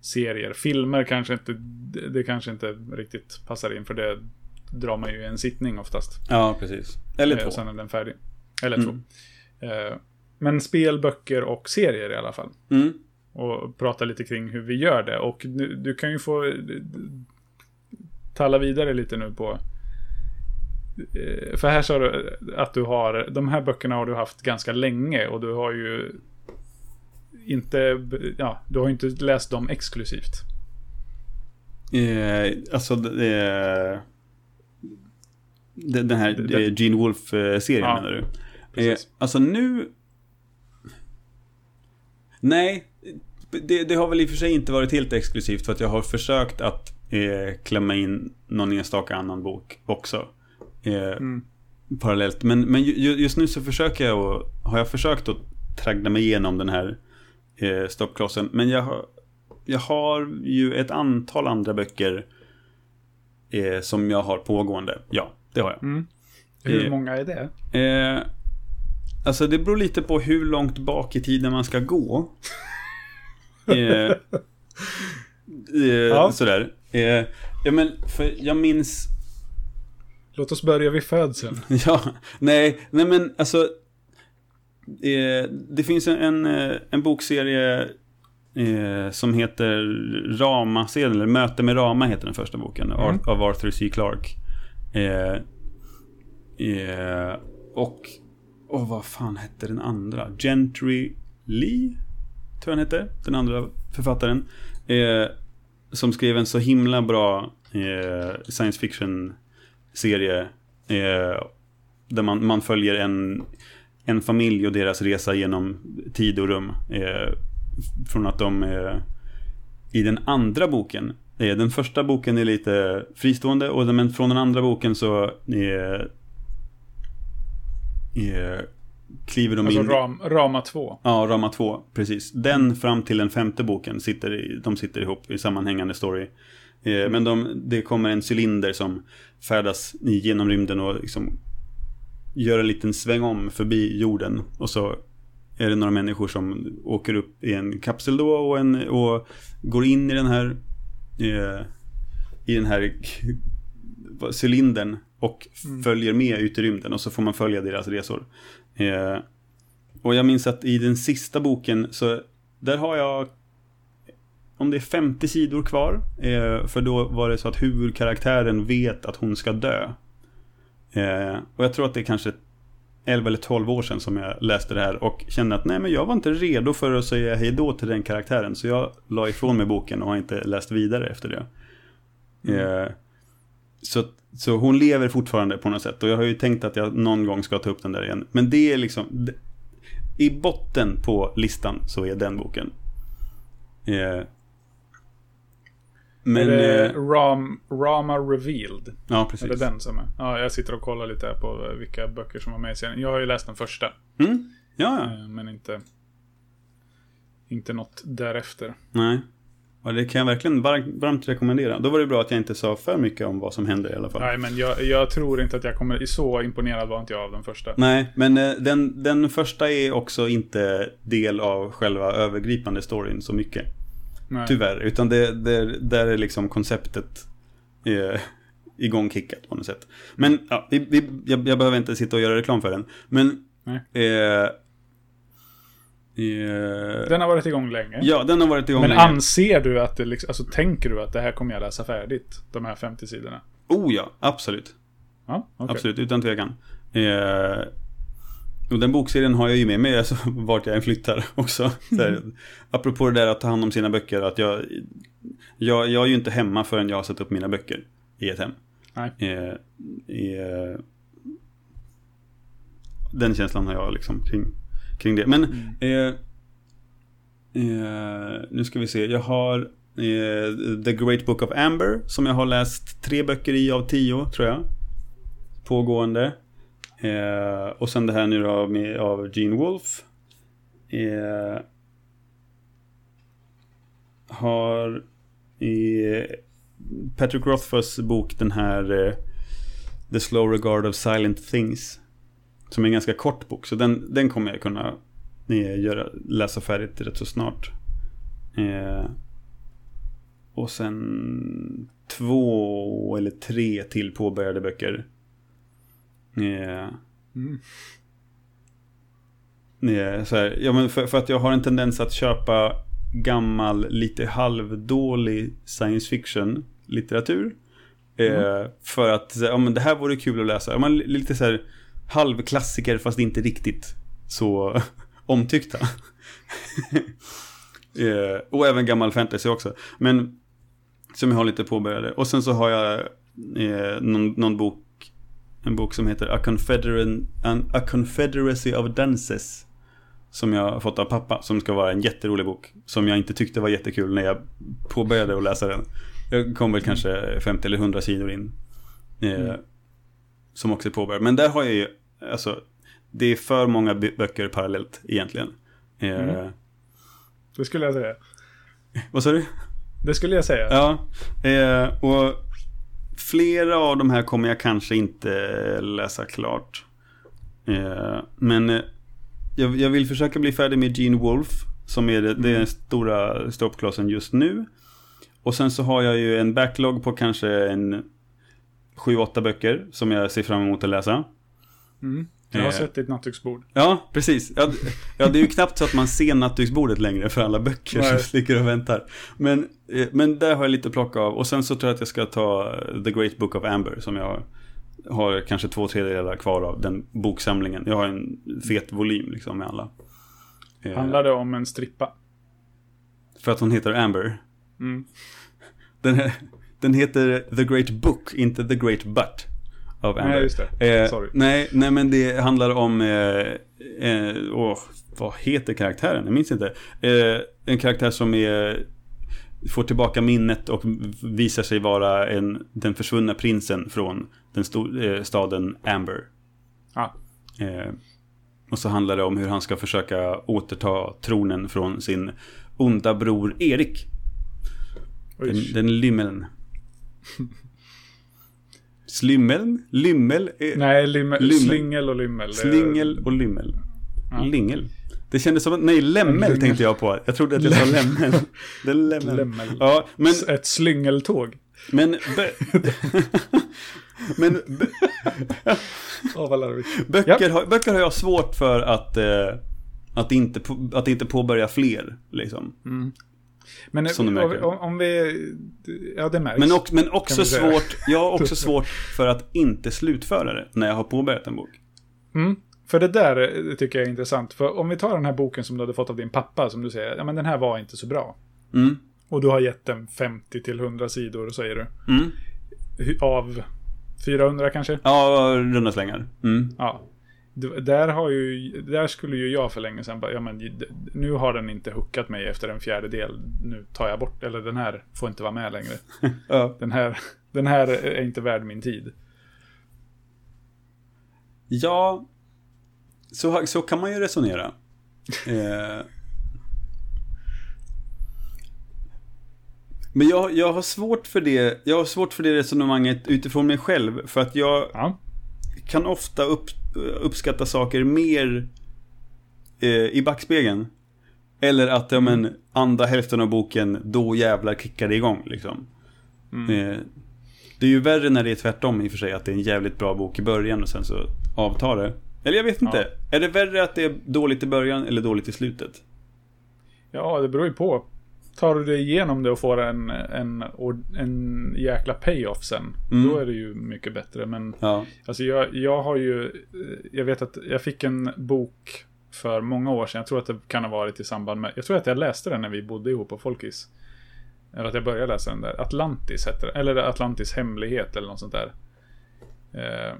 serier, filmer kanske inte det kanske inte riktigt passar in för det drar man ju i en sittning oftast. Ja, precis. Eller Eh, två. Sen är den färdig. Eller Mm. två. Men spel, böcker och serier i alla fall. Mm. Och prata lite kring hur vi gör det. Och du, du kan ju få eh, talla vidare lite nu på eh, för här sa du att du har, de här böckerna har du haft ganska länge och du har ju inte, ja, du har ju inte läst dem exklusivt. Eh, alltså, det, den här Det- eh, Gene Wolfe-serien Ja, menar du? Eh, precis. alltså nu... Nej, det, det har väl i och för sig inte varit helt exklusivt för att jag har försökt att eh, klämma in någon enstaka annan bok också. Eh, Mm. Parallellt. Men, men ju- ju- just nu så försöker jag och har jag försökt att traggla mig igenom den här eh, stoppklossen. Men jag har, jag har ju ett antal andra böcker eh, som jag har pågående. Ja, det har jag. Mm. Hur Eh, många är det? Eh, alltså det beror lite på hur långt bak i tiden man ska gå. Eh, eh, Ja. Sådär. Eh, ja men, för jag minns... Låt oss börja vid födseln. Ja, nej, nej men alltså. Eh, det finns en, en, eh, bokserie som heter Rama-serien, eller Möte med Rama heter den första boken, Mm. Av Arthur C. Clarke. Och, och vad fan hette den andra? Gentry Lee, tror jag han hette, den andra författaren. Eh, som skrev en så himla bra eh, science fiction-serie. Eh, där man, man följer en, en familj och deras resa genom tid och rum. Eh, från att de eh, i den andra boken eh, den första boken är lite fristående och men från den andra boken så eh, eh, kliver de Alltså in... ram, Rama 2. Ja, Rama 2, precis. Den fram till den femte boken sitter i, de sitter ihop i sammanhängande story. Eh, men de, det kommer en cylinder som färdas genom rymden och liksom gör en liten sväng om förbi jorden. Och så är det några människor som åker upp i en kapsel då och, en, och går in i den här eh, i den här cylindern och Mm. följer med ut i rymden och så får man följa deras resor. Eh, och jag minns att i den sista boken så där har jag om det är 50 sidor kvar. Eh, för då var det så att huvudkaraktären vet att hon ska dö. Eh, och jag tror att det är kanske 11 eller 12 år sedan som jag läste det här och kände att nej men jag var inte redo för att säga hej då till den karaktären. Så jag la ifrån mig boken och har inte läst vidare efter det. Eh, så, så hon lever fortfarande på något sätt och jag har ju tänkt att jag någon gång ska ta upp den där igen. Men det är liksom det, i botten på listan så är den boken. Eh, men... är eh, Ram, Rama Revealed? ja, precis. Är det den som är? Ja, jag sitter och kollar lite på vilka böcker som var med i serien. Jag har ju läst den första. Mm? Ja, ja. eh, Men inte... Inte något därefter. Nej. Och det kan jag verkligen var- varmt rekommendera. Då var det bra att jag inte sa för mycket om vad som händer i alla fall. Nej, men jag, jag tror inte att jag kommer... Så imponerad var inte jag av den första. Nej, men eh, den, den första är också inte del av själva övergripande storyn så mycket. Nej. Tyvärr, utan det, det, där är liksom konceptet eh, igångkickat på något sätt. Men ja, vi, vi, jag, jag behöver inte sitta och göra reklam för den. Men... Nej. Eh, eh, Den har varit igång länge. ja, den har varit igång men länge. anser du att det liksom... Alltså tänker du att det här kommer jag läsa färdigt? De här 50 sidorna? Oh ja, absolut. Ja, okej. Absolut, utan tvekan. Eh, och den bokserien har jag ju med mig alltså, vart jag än flyttar också. Där, apropå det där att ta hand om sina böcker. Att jag, jag, jag är ju inte hemma förrän jag har satt upp mina böcker i ett hem. Nej. Eh, eh, den känslan har jag liksom kring, kring det. Men eh, eh, nu ska vi se. Jag har eh, The Great Book of Amber som jag har läst tre böcker i av tio tror jag. Pågående. Eh, och sen det här nu då med, av Gene Wolfe. Eh, har i Patrick Rothfuss bok den här eh, The Slow Regard of Silent Things. Som är en ganska kort bok. Så den, den kommer jag kunna eh, göra, läsa färdigt rätt så snart. Eh, och sen två eller tre till påbörjade böcker. Eh, Mm. eh, så här, ja, men för, för att jag har en tendens att köpa gammal, lite halvdålig science fiction litteratur. Eh, För att ja, men det här vore kul att läsa. Ja, men lite så här halvklassiker fast inte riktigt så omtyckta. eh, och även gammal fantasy också. Men som jag har lite påbörjade. Och sen så har jag eh, någon, någon bok en bok som heter A, Confederan, An, A Confederacy of Dances. Som jag har fått av pappa. Som ska vara en jätterolig bok. Som jag inte tyckte var jättekul när jag påbörjade att läsa den. Jag kom väl kanske 50 eller 100 sidor in. Eh, Mm. Som också är påbörjad. Men där har jag ju, alltså. Det är för många bö- böcker parallellt egentligen. Eh, Mm. Det skulle jag säga. Vad sa du? Det skulle jag säga. Ja, eh, och flera av de här kommer jag kanske inte läsa klart. Eh, men eh, jag, jag vill försöka bli färdig med Gene Wolfe, som är det, det är den stora stoppklossen just nu. Och sen så har jag ju en backlog på kanske en 7-8 böcker som jag ser fram emot att läsa. Mm. Jag har Eh. sett ditt nattduksbord. Ja, precis. Ja, det är ju knappt så att man ser nattduksbordet längre för alla böcker Nej. som ligger och väntar. Men, eh, men där har jag lite att plocka av. Och sen så tror jag att jag ska ta The Great Book of Amber som jag har, har kanske två tredjedelar kvar av den boksamlingen. Jag har en fet volym liksom med alla. Eh, Handlar det om en strippa? För att hon heter Amber. Mm. Den, här- den heter The Great Book, inte The Great Butt. Av Amber. Nej, just det. Eh, Sorry. nej, nej, men det handlar om... Eh, eh, åh, vad heter karaktären? Jag minns inte. Eh, en karaktär som är, får tillbaka minnet och visar sig vara en, den försvunna prinsen från den sto, eh, staden Amber. Ja. Eh, och så handlar det om hur han ska försöka återta tronen från sin onda bror Erik. Den, den lymmeln. Slymmeln? Lymmel? Nej, lymmel, Lymmel. slingel och lymmel. det är- Slingel och lymmel. Ja. Lingel. Det kändes som att, nej, lämmel tänkte jag på. Jag trodde att jag sa lämmel. Den lämmel. Lämmel. Ja, men, Ett slyngeltåg. men, men larvigt. böcker, har, böcker har jag svårt för att, eh, att, inte, på- att inte påbörja fler. Liksom. Men om, om, vi... Ja, det märks. Men, också, men också svårt, jag har också svårt för att inte slutföra det när jag har påbörjat en bok. Mm. För det där eh, tycker jag är intressant. För om vi tar den här boken som du hade fått av din pappa, som du säger, ja men den här var inte så bra. Mm. Och du har gett den 50 till 100 sidor, säger du. Mm. Av 400 kanske? Ja, runda slängar. Mm. Ja. Där, har ju, där skulle ju jag för länge sedan bara, ja men nu har den inte hookat mig efter en fjärdedel. Nu tar jag bort, eller den här får inte vara med längre. Ja. Den här, den här är inte värd min tid. Ja, så, så kan man ju resonera. Eh, Men jag, jag har svårt för det, jag har svårt för det resonemanget utifrån mig själv. För att jag Ja. kan ofta upp, uppskatta saker mer eh, i backspegeln. Eller att, ja men, andra hälften av boken, då jävlar kickar det igång liksom. Eh, det är ju värre när det är tvärtom i och för sig, att det är en jävligt bra bok i början och sen så avtar det. Eller jag vet inte. Är det värre att det är dåligt i början eller dåligt i slutet? Ja, det beror ju på. Tar du dig igenom det och får en, en, en jäkla payoff sen, Mm. då är det ju mycket bättre. Men Ja. alltså jag, jag har ju, eh, jag vet att jag fick en bok för många år sedan. Jag tror att det kan ha varit i samband med, jag tror att jag läste den när vi bodde ihop på Folkis. Eller att jag började läsa den där. Atlantis hette det. Eller Atlantis hemlighet eller något sånt där. Eh,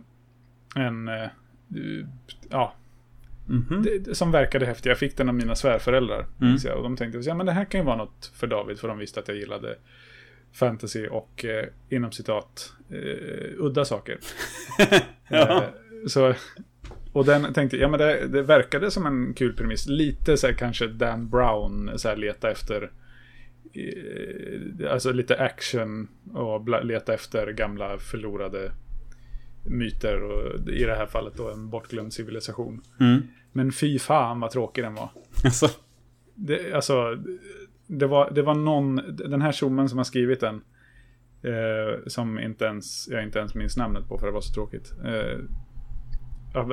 en, eh, ja, Mhm. det, som verkade häftig. Jag fick den av mina svärföräldrar. Mm. jag. Och de tänkte ja, men det här kan ju vara något för David. För de visste att jag gillade fantasy och eh, inom citat eh, udda saker. Ja. eh, så, och den tänkte ja men det, det verkade som en kul premiss. Lite så här kanske Dan Brown, så här leta efter eh, Alltså lite action och leta efter gamla förlorade myter och i det här fallet då en bortglömd civilisation. Mm. Men fy fan vad tråkig den var. Alltså. Det, alltså, det var, det var någon, den här tjommen som har skrivit den. Eh, som inte ens, jag inte ens minns namnet på för det var så tråkigt. Eh,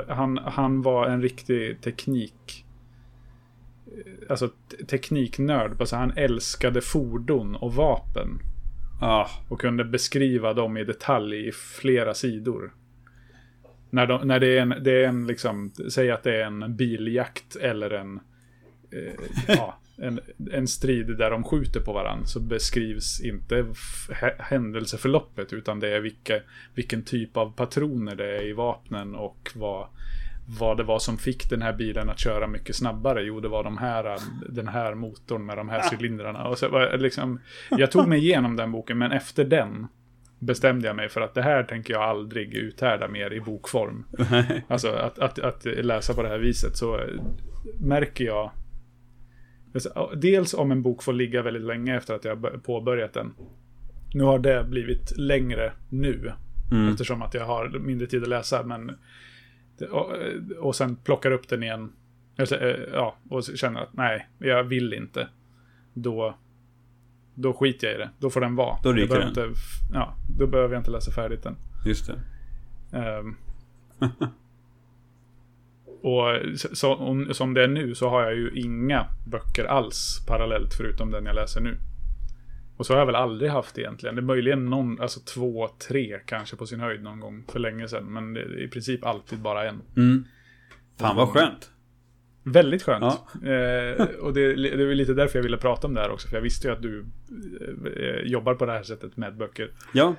han, han var en riktig teknik. eh, Alltså te- tekniknörd. Alltså han älskade fordon och vapen. Ah. Och kunde beskriva dem i detalj i flera sidor. När, de, när det är en, det är en liksom, säg att det är en biljakt eller en, eh, ja, en, en strid där de skjuter på varandra. Så beskrivs inte händelseförloppet utan det är vilka, vilken typ av patroner det är i vapnen och vad, vad det var som fick den här bilen att köra mycket snabbare. Jo, det var de här, den här motorn med de här cylindrarna. Och så liksom, jag tog mig igenom den boken, men efter den bestämde jag mig för att det här tänker jag aldrig uthärda mer i bokform. Alltså att, att, att läsa på det här viset så eh, märker jag alltså, Dels om en bok får ligga väldigt länge efter att jag påbörjat den. Nu har det blivit längre nu. Mm. Eftersom att jag har mindre tid att läsa. Men, och, och sen plockar upp den igen. Alltså, eh, Ja, och känner att nej, jag vill inte. Då, då skiter jag i det. Då får den vara. Då ryker den. Inte, ja, då behöver jag inte läsa färdigt den. Just det. Ehm. och så, om, som det är nu så har jag ju inga böcker alls parallellt förutom den jag läser nu. Och så har jag väl aldrig haft egentligen. Det är möjligen någon, alltså två, tre kanske på sin höjd någon gång för länge sedan. Men det är i princip alltid bara en. Mm. Fan vad skönt. Väldigt skönt. Ja. Eh, och det, det är väl lite därför jag ville prata om det här också. För jag visste ju att du eh, jobbar på det här sättet med böcker. Ja.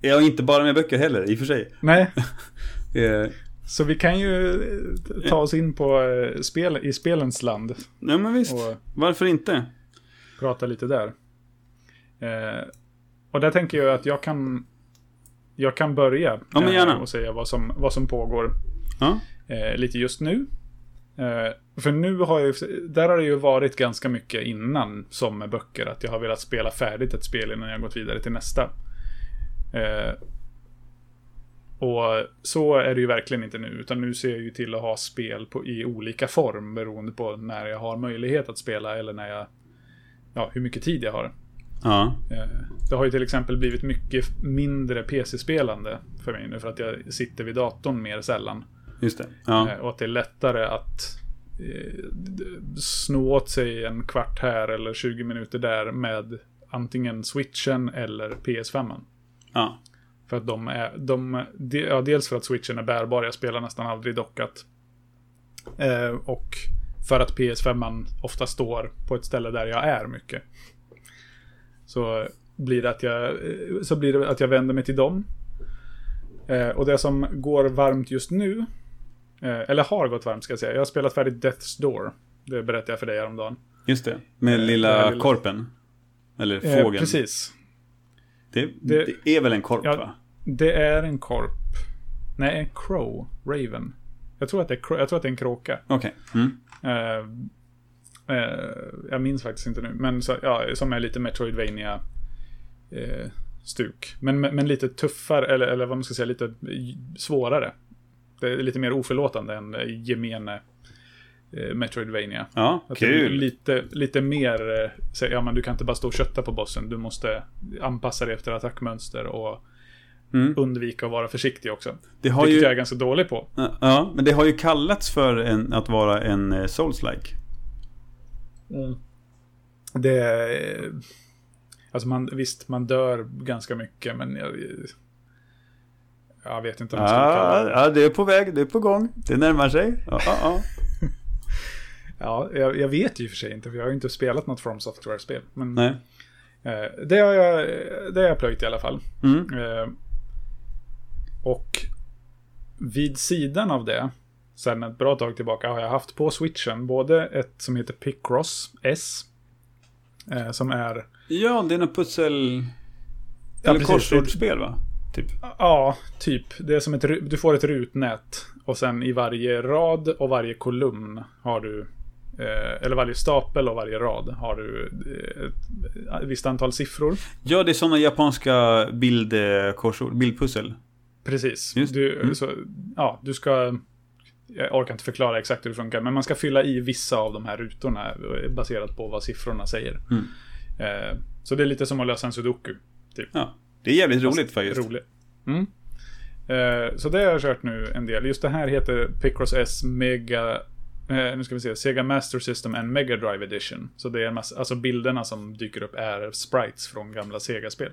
Ja, inte bara med böcker heller, i och för sig. Nej, Eh, så vi kan ju eh, ta oss in på eh, spel, i spelens land. nej men visst. Varför inte? prata lite där. Eh, och där tänker jag att jag kan jag kan börja Ja, men gärna. eh, och säga vad som, vad som pågår Ja. eh, lite just nu. Eh, för nu har jag, där har det ju varit ganska mycket innan som med böcker. Att jag har velat spela färdigt ett spel innan jag gått vidare till nästa. Eh, och så är det ju verkligen inte nu. Utan nu ser jag ju till att ha spel på, i olika form beroende på när jag har möjlighet att spela eller när jag... Ja, hur mycket tid jag har. Ja. Eh, Det har ju till exempel blivit mycket mindre PC-spelande för mig nu för att jag sitter vid datorn mer sällan. Just det. Ja. Eh, Och att det är lättare att eh, sno åt sig en kvart här eller 20 minuter där med antingen switchen eller PS5. Ja. För att de är, de, de, ja, dels för att switchen är bärbar, jag spelar nästan aldrig dockat. Eh, och för att PS5 ofta står på ett ställe där jag är mycket. Så blir det att jag, eh, så blir det att jag vänder mig till dem. Eh, och det som går varmt just nu, eller har gått varmt ska jag säga, jag har spelat färdigt Death's Door. Det berättade jag för dig häromdagen. Just det. Med Eh, lilla lilla- korpen. Eller Eh, fågeln. precis. Det, Det- det är väl en korp Ja. va? Det är en korp. Nej, en crow. Raven. Jag tror att det är, jag tror att det är en kråka. Okej. Mm. Eh, eh, jag minns faktiskt inte nu. Men så, ja, som är lite Metroidvania eh, stuk. Men, men lite tuffare, eller, eller vad man ska säga, lite svårare. Det är lite mer oförlåtande än gemene eh, Metroidvania. Ja, Att det kul. Lite, lite mer, eh, ja men du kan inte bara stå och kötta på bossen. Du måste anpassa dig efter attackmönster och Mm. undvika att vara försiktig också. Det har Vilket ju... jag är ganska dålig på. Ja, men det har ju kallats för en, att vara en eh, Souls-like. Det är... Alltså man, visst, man dör ganska mycket, men jag... Jag vet inte om jag skulle kalla Ja, det... ja, det är på väg, det är på gång. Det närmar sig. Ja, ja, ja. Ja, jag, jag vet ju för sig inte, för jag har ju inte spelat något From Software-spel. Men Nej. eh, det, har jag, det har jag plöjt i alla fall. Mm. Eh, och vid sidan av det, sen ett bra tag tillbaka, har jag haft på switchen både ett som heter Picross S. Eh, som är, Ja, det är något pussel... Eller korsordsspel va? Typ. ja, typ. Det är som ett, du får ett rutnät. Och sen i varje rad och varje kolumn har du, eh, eller varje stapel och varje rad har du eh, ett visst antal siffror. Ja, det är sådana japanska bildkorsord, bildpussel. Precis. Just. Du, Mm. så, ja, du ska... Jag orkar inte förklara exakt hur det funkar, men man ska fylla i vissa av de här rutorna eh, baserat på vad siffrorna säger. Mm. Eh, så det är lite som att lösa en sudoku. Typ. Ja. Det är jävligt roligt faktiskt. Roligt. Mm. Eh, så det har jag kört nu en del. Just det här heter Picross S Mega... Eh, nu ska vi se. Sega Master System and Mega Drive Edition. Så det är en massa, alltså bilderna som dyker upp är sprites från gamla Sega-spel.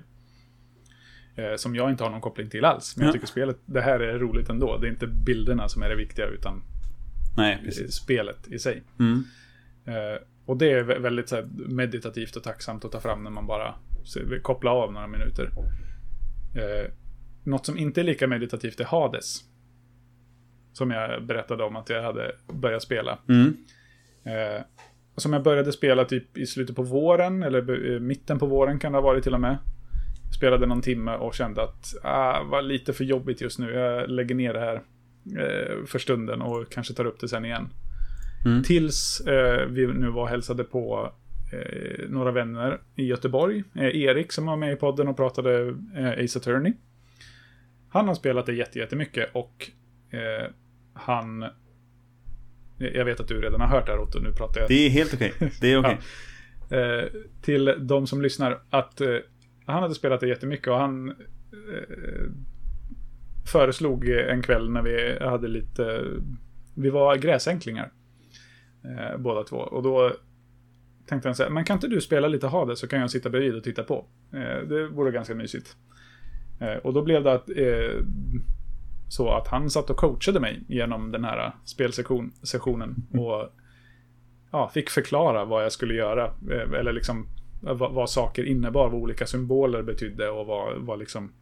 Eh, som jag inte har någon koppling till alls. Men jag Ja. tycker spelet, det här är roligt ändå. Det är inte bilderna som är det viktiga utan Nej, precis. spelet i sig. Mm. Och det är vä- väldigt så här, meditativt och tacksamt att ta fram när man bara kopplar av några minuter. Eh, något som inte är lika meditativt är Hades. Som jag berättade om att jag hade börjat spela. Mm. Eh, som jag började spela typ i slutet på våren, eller eh, mitten på våren kan det ha varit till och med. Spelade någon timme och kände att ah, var lite för jobbigt just nu. Jag lägger ner det här eh, för stunden och kanske tar upp det sen igen. Mm. Tills eh, vi nu var och hälsade på några vänner i Göteborg. Eh, Erik som var med i podden och pratade eh, Ace Attorney. Han har spelat det jätte- jättemycket och eh, han... Jag vet att du redan har hört det här Otto, nu pratar jag Det är helt okej. Det är okej. eh, till de som lyssnar att eh, han hade spelat det jättemycket och han eh, föreslog en kväll när vi hade lite, vi var gräsänklingar eh, båda två och då tänkte han så här, men kan inte du spela lite Hades så kan jag sitta bredvid och titta på. Eh, det vore ganska mysigt. Eh, och då blev det att, eh, så att han satt och coachade mig genom den här spelsessionen och ja, fick förklara vad jag skulle göra. Eller liksom vad, vad saker innebar, vad olika symboler betydde och vad, vad liksom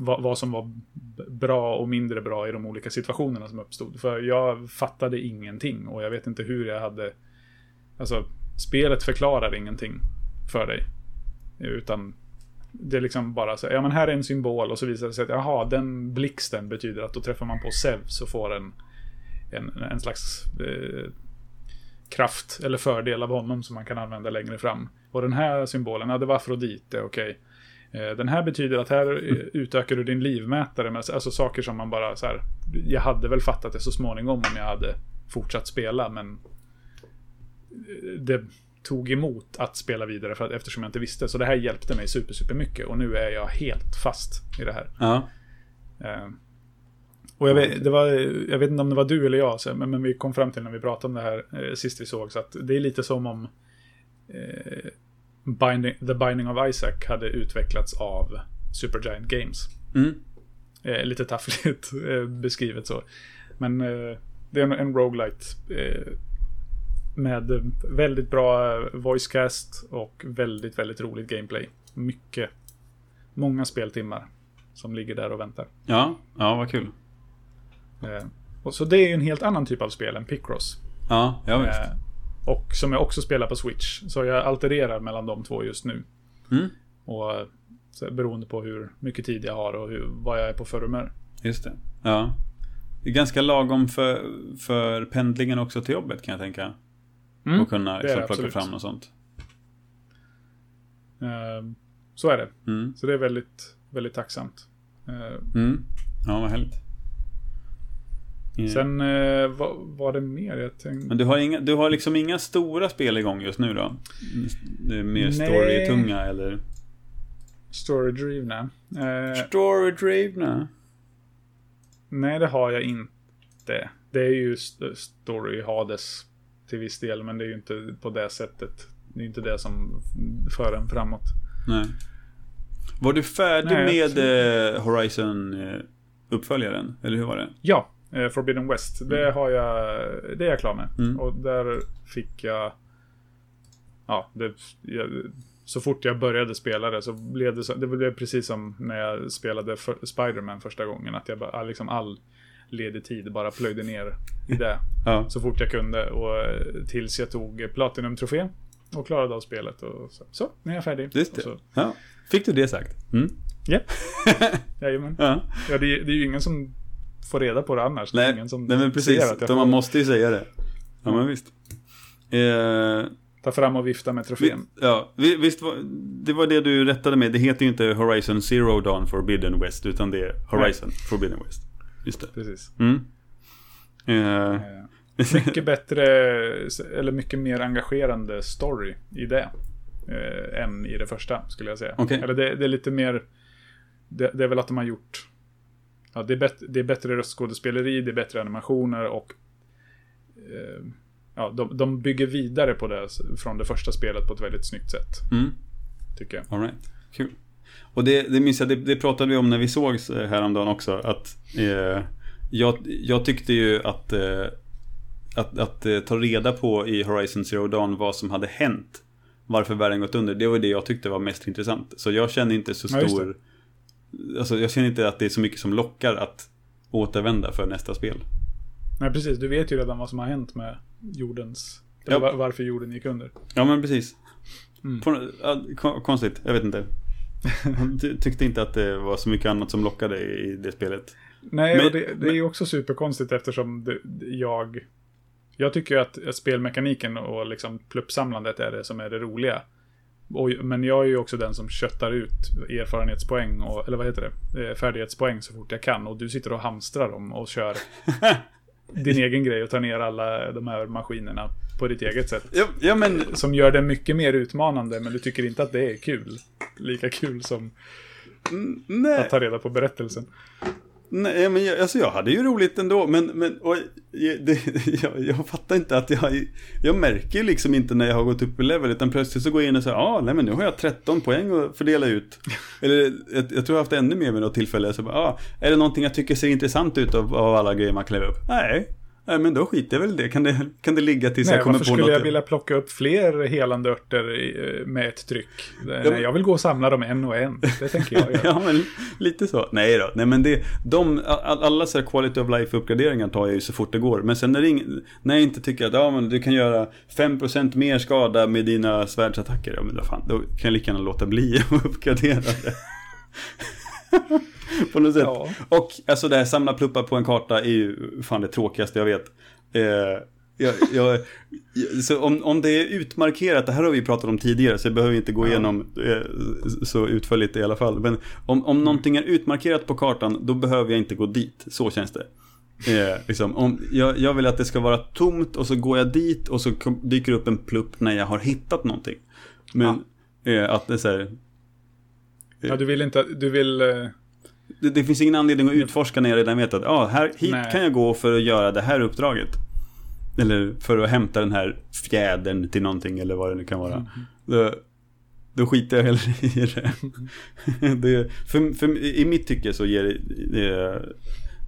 vad, vad som var bra och mindre bra i de olika situationerna som uppstod. För jag fattade ingenting och jag vet inte hur jag hade... Alltså, spelet förklarar ingenting för dig. Utan det är liksom bara så ja men här är en symbol och så visar det sig att jaha, den blixten betyder att då träffar man på Zeus och får en, en, en slags eh, kraft eller fördel av honom som man kan använda längre fram. Och den här symbolen, ja det var Afrodite, okej. Okay. Den här betyder att här eh, utökar du din livmätare med alltså saker som man bara så här. Jag hade väl fattat det så småningom om jag hade fortsatt spela, men eh, det tog emot att spela vidare för att, eftersom jag inte visste. Så det här hjälpte mig super, super mycket och nu är jag helt fast i det här. Ja. Eh, och jag vet, det var, jag vet inte om det var du eller jag, så, men, men vi kom fram till när vi pratade om det här eh, sist vi såg, så att det är lite som om eh, Binding, The Binding of Isaac hade utvecklats av Supergiant Games. Mm. Eh, lite taffligt eh, beskrivet så. Men eh, det är en, en roguelite eh, med väldigt bra voicecast och väldigt, väldigt roligt gameplay. Mycket, många speltimmar som ligger där och väntar. Ja, ja, vad kul. Eh, och så det är ju en helt annan typ av spel än Picross. Ja, ja visst. Och som jag också spelar på Switch. Så jag altererar mellan de två just nu. Mm. Och så beroende på hur mycket tid jag har och hur, vad jag är på för humör. Just det. Ja. Det är ganska lagom för, för pendlingen också till jobbet kan jag tänka. Mm. Och kunna liksom, plocka absolut. fram något sånt. Eh, så är det. Mm. Så det är väldigt, väldigt tacksamt. Eh, Mm. Ja, vad härligt. Eh, sen eh, vad var det mer jag tänkte? Men du har, inga, du har liksom inga stora spel igång just nu då? Det mer story-tunga eller? Story-drivna. Eh, Story-drivna? nej, det har jag inte. Det är ju st- story Hades till viss del, men det är ju inte på det sättet. Det är inte det som för en framåt. Nej. Var du färdig Nej, med eh, Horizon eh? Eller hur var det? Ja, eh, Forbidden West. Det har jag, det är jag klar med. Mm. Och där fick jag... Ja, det, jag, så fort jag började spela det så blev det så, det blev precis som när jag spelade för, Spider-Man första gången. Att jag bara, liksom all ledig tid bara plöjde ner i det Ja. så fort jag kunde. Och eh, tills jag tog Platinum-trofé och klarade av spelet. Och så, så nu är jag färdig. Just det. Ja. Fick du det sagt? Mm. jajamän. Ja. Ja, det, det är ju ingen som får reda på det annars. Det är Nej, ingen som nej men precis. ser att jag man måste ju säga det. Ja men visst. Eh, ta fram och vifta med vi, trofén. ja, vi, visst var, det var det du rättade med. Det heter ju inte Horizon Zero Dawn Forbidden West. Utan det är Horizon Forbidden West. Just det. Precis. Mm. Eh, Eh, Mycket bättre, eller mycket mer engagerande story i det. Eh, än i det första, skulle jag säga. Okej. Eller det, det är lite mer... Det, det är väl att de har gjort... Ja, det, är bet, det är bättre röstskådespeleri, det är bättre animationer och... Eh, ja, de, de bygger vidare på det från det första spelet på ett väldigt snyggt sätt, mm. tycker jag. All right. Kul. Och det, det minns jag, det, det pratade vi om när vi sågs eh, häromdagen också. Att eh, jag, jag tyckte ju att, eh, att, att eh, ta reda på i Horizon Zero Dawn vad som hade hänt. Varför världen gått under. Det var det jag tyckte var mest intressant. Så jag känner inte så Ja, stor... Alltså jag känner inte att det är så mycket som lockar att återvända för nästa spel. Nej, precis. Du vet ju redan vad som har hänt med jordens... Ja. Eller var- varför jorden gick under. Ja men precis. Mm. På, konstigt, jag vet inte. Jag tyckte inte att det var så mycket annat som lockade i det spelet. Nej, Men- och det, det är ju också superkonstigt eftersom det, jag... Jag tycker ju att spelmekaniken och liksom pluppsamlandet är det som är det roliga. Och, men jag är ju också den som köttar ut erfarenhetspoäng, och, eller vad heter det? Eh, Färdighetspoäng så fort jag kan. Och du sitter och hamstrar dem och kör din egen grej och tar ner alla de här maskinerna på ditt eget sätt. Ja, ja men Som gör det mycket mer utmanande, men du tycker inte att det är kul. Lika kul som mm, att ta reda på berättelsen. Nej, men jag, alltså jag hade ju roligt ändå, men, men och, det, jag, jag fattar inte att jag, jag märker liksom inte när jag har gått upp i level, utan plötsligt så går jag in och säger, ja, ah, nej men nu har jag 13 poäng att fördela ut. Eller jag, jag tror jag har haft ännu mer vid något tillfälle, så bara, ah, är det någonting jag tycker ser intressant ut av, av alla grejer man kan leva upp? Nej. Nej, men då skiter jag väl det. Kan det, kan det ligga tills Nej, jag kommer varför på skulle något? jag vilja plocka upp fler helande örter i- med ett tryck? Ja, Nej, jag vill gå och samla dem en och en. Det tänker jag göra. ja, men lite så. Nej då. Nej, men det, de, all, alla så här quality of life-uppgraderingar tar jag ju så fort det går. Men sen när, ing, när jag inte tycker att ja, men du kan göra 5% mer skada med dina svärdsattacker, ja men då, fan, då kan jag lika gärna låta bli att uppgradera det. på något sätt. Ja. Och alltså det här samla pluppar på en karta är ju fan det tråkigaste jag vet. Eh, jag, jag, så om, om det är utmarkerat, det här har vi pratat om tidigare så jag behöver inte gå Ja. igenom eh, så utförligt i alla fall. Men om, om någonting är utmarkerat på kartan, då behöver jag inte gå dit. Så känns det. Eh, liksom, om, jag, jag vill att det ska vara tomt och så går jag dit och så dyker upp en plupp när jag har hittat någonting. Men eh, att det är så här, Ja, du vill inte... Du vill... det, det finns ingen anledning att utforska när jag redan vet att ah, här, hit Nej. kan jag gå för att göra det här uppdraget. Eller för att hämta den här fjädern till någonting eller vad det nu kan vara. Mm. Då, då skiter jag hellre i det. det för, för, I mitt tycke så ger det,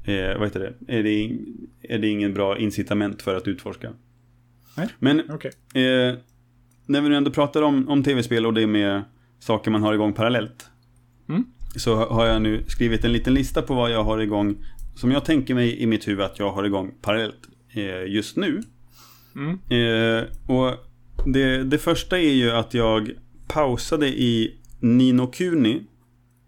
eh, vad heter det, är det, är det ingen bra incitament för att utforska. Nej. Men Okej. Eh, när vi nu ändå pratar om, om tv-spel och det med saker man har igång parallellt. Mm. Så har jag nu skrivit en liten lista på vad jag har igång. Som jag tänker mig i mitt huvud att jag har igång parallellt eh, just nu. Mm. Eh, och det, det första är ju att jag pausade i Nino Kuni.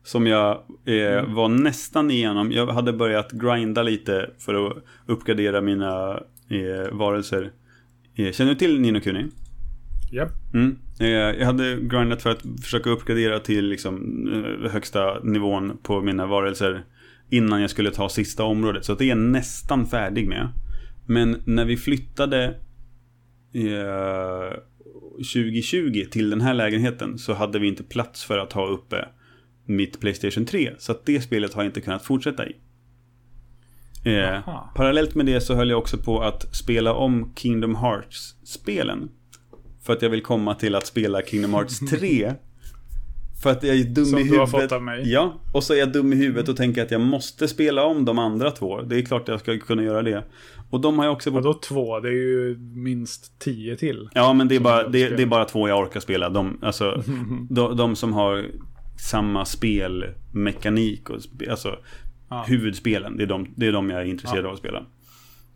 Som jag eh, var nästan igenom. Jag hade börjat grinda lite för att uppgradera mina eh, varelser. Eh, känner du till Nino Kuni? Japp. Mm. Eh, Jag hade grindat för att försöka uppgradera till liksom eh, högsta nivån på mina varelser innan jag skulle ta sista området. Så att det är jag nästan färdig med. Men när vi flyttade eh, 2020 till den här lägenheten så hade vi inte plats för att ha uppe mitt Playstation 3. Så att det spelet har jag inte kunnat fortsätta i. Eh, parallellt med det så höll jag också på att spela om Kingdom Hearts-spelen. För att jag vill komma till att spela Kingdom Hearts 3. För att jag är dum Som i du huvudet. har fått av mig. Ja, och så är jag dum i huvudet och tänker att jag måste spela om de andra två. Det är klart jag ska kunna göra det. Och de har jag också... Vadå två? Det är ju minst tio till. Ja, men det är, bara, du det, det är bara två jag orkar spela. De, alltså, de, de som har samma spelmekanik och alltså Ja. huvudspelen. Det är, de, det är de jag är intresserad av att spela.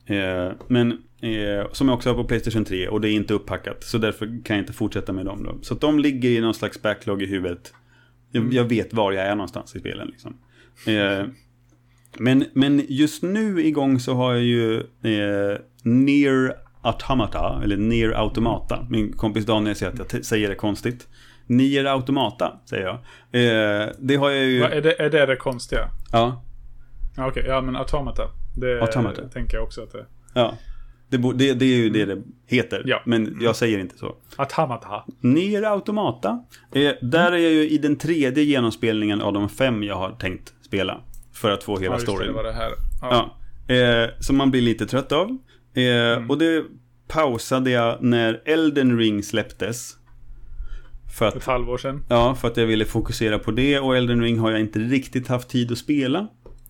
Eh, men eh, som jag också har på Playstation 3 och det är inte upppackat. Så därför kan jag inte fortsätta med dem då. Så de ligger i någon slags backlog i huvudet. Jag, jag vet var jag är någonstans i spelen liksom. Eh, men, men just nu igång så har jag ju eh, Near Automata, eller Near Automata. Min kompis Daniel säger att jag säger det konstigt. Nier Automata, säger jag. Eh, det har jag ju... Va, är, det, är det det konstiga? Ja, Ja, Okej, ja men Automata. Det Automata. tänker jag också att det är. ja. Det, det, det är ju det det heter. Ja. Men jag säger inte så. Automata. Nier Automata. Eh, där är jag ju i den tredje genomspelningen av de fem jag har tänkt spela. För att få hela Ja, storyn. det det här. Ja. Ja, eh, som man blir lite trött av. Eh, Mm. Och det pausade jag när Elden Ring släpptes. För För ett att, halvår sedan. ja, för att jag ville fokusera på det och Elden Ring har jag inte riktigt haft tid att spela.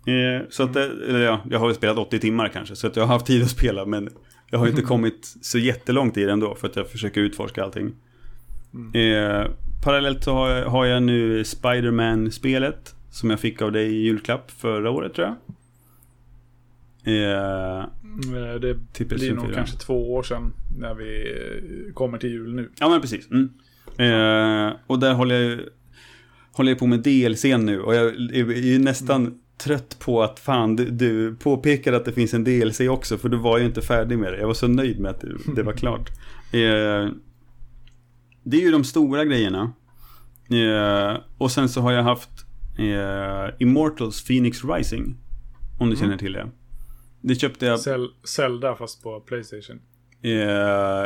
Eh, så att, det, eller ja, jag har väl spelat 80 timmar kanske, så att jag har haft tid att spela men jag har inte kommit så jättelångt i det ändå för att jag försöker utforska allting. Eh, parallellt så har jag, har jag nu Spider-Man-spelet som jag fick av dig i julklapp förra året tror jag. Eh, Mm, Det blir nog PS4. kanske två år sedan när vi eh, kommer till jul nu. Ja men precis. Mm. Eh, och där håller jag, ju- håller jag på med DLC nu och jag är, ju nästan trött på att fan du, du påpekade att det finns en DLC också för du var ju inte färdig med det. Jag var så nöjd med att det, det var klart. Eh, det är ju de stora grejerna. Eh, och sen så har jag haft eh, Immortals Phoenix Rising. Om du känner till det. Det köpte jag Zel- Zelda fast på Playstation. Eh,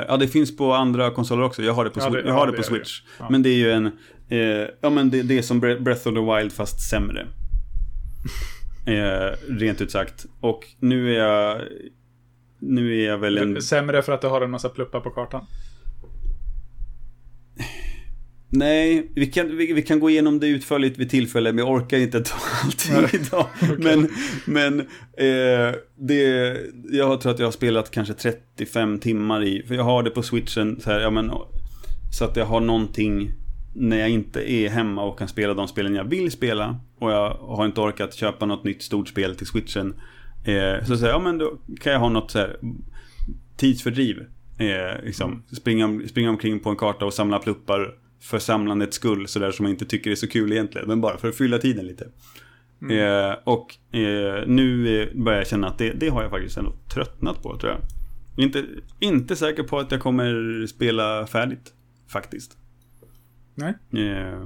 ja, det finns på andra konsoler också. Jag har det på, Ja, det- jag ja, har det det på det. Switch. Ja. Men det är ju en... Eh, ja, men det, det är som Bre- Breath of the Wild fast sämre. Eh, rent ut sagt. Och nu är jag... Nu är jag väl en... Sämre för att du har en massa pluppar på kartan. Nej, vi kan, vi, vi kan gå igenom det utförligt vid tillfälle, men jag orkar inte ta allt idag. Men, men eh, det, jag tror att jag har spelat kanske 35 timmar i, för jag har det på switchen så här, ja men, så att jag har någonting när jag inte är hemma och kan spela de spelen jag vill spela. Och jag har inte orkat köpa något nytt stort spel till switchen. Eh, så säger jag, ja men då kan jag ha något så här tidsfördriv. Eh, liksom, springa, springa omkring på en karta och samla pluppar för samlandets skull, sådär som jag inte tycker är så kul egentligen, men bara för att fylla tiden lite. Eh, och eh, nu eh, börjar jag känna att det, det har jag faktiskt ändå tröttnat på, tror jag. Inte, inte säker på att jag kommer spela färdigt, faktiskt. Nej. Eh,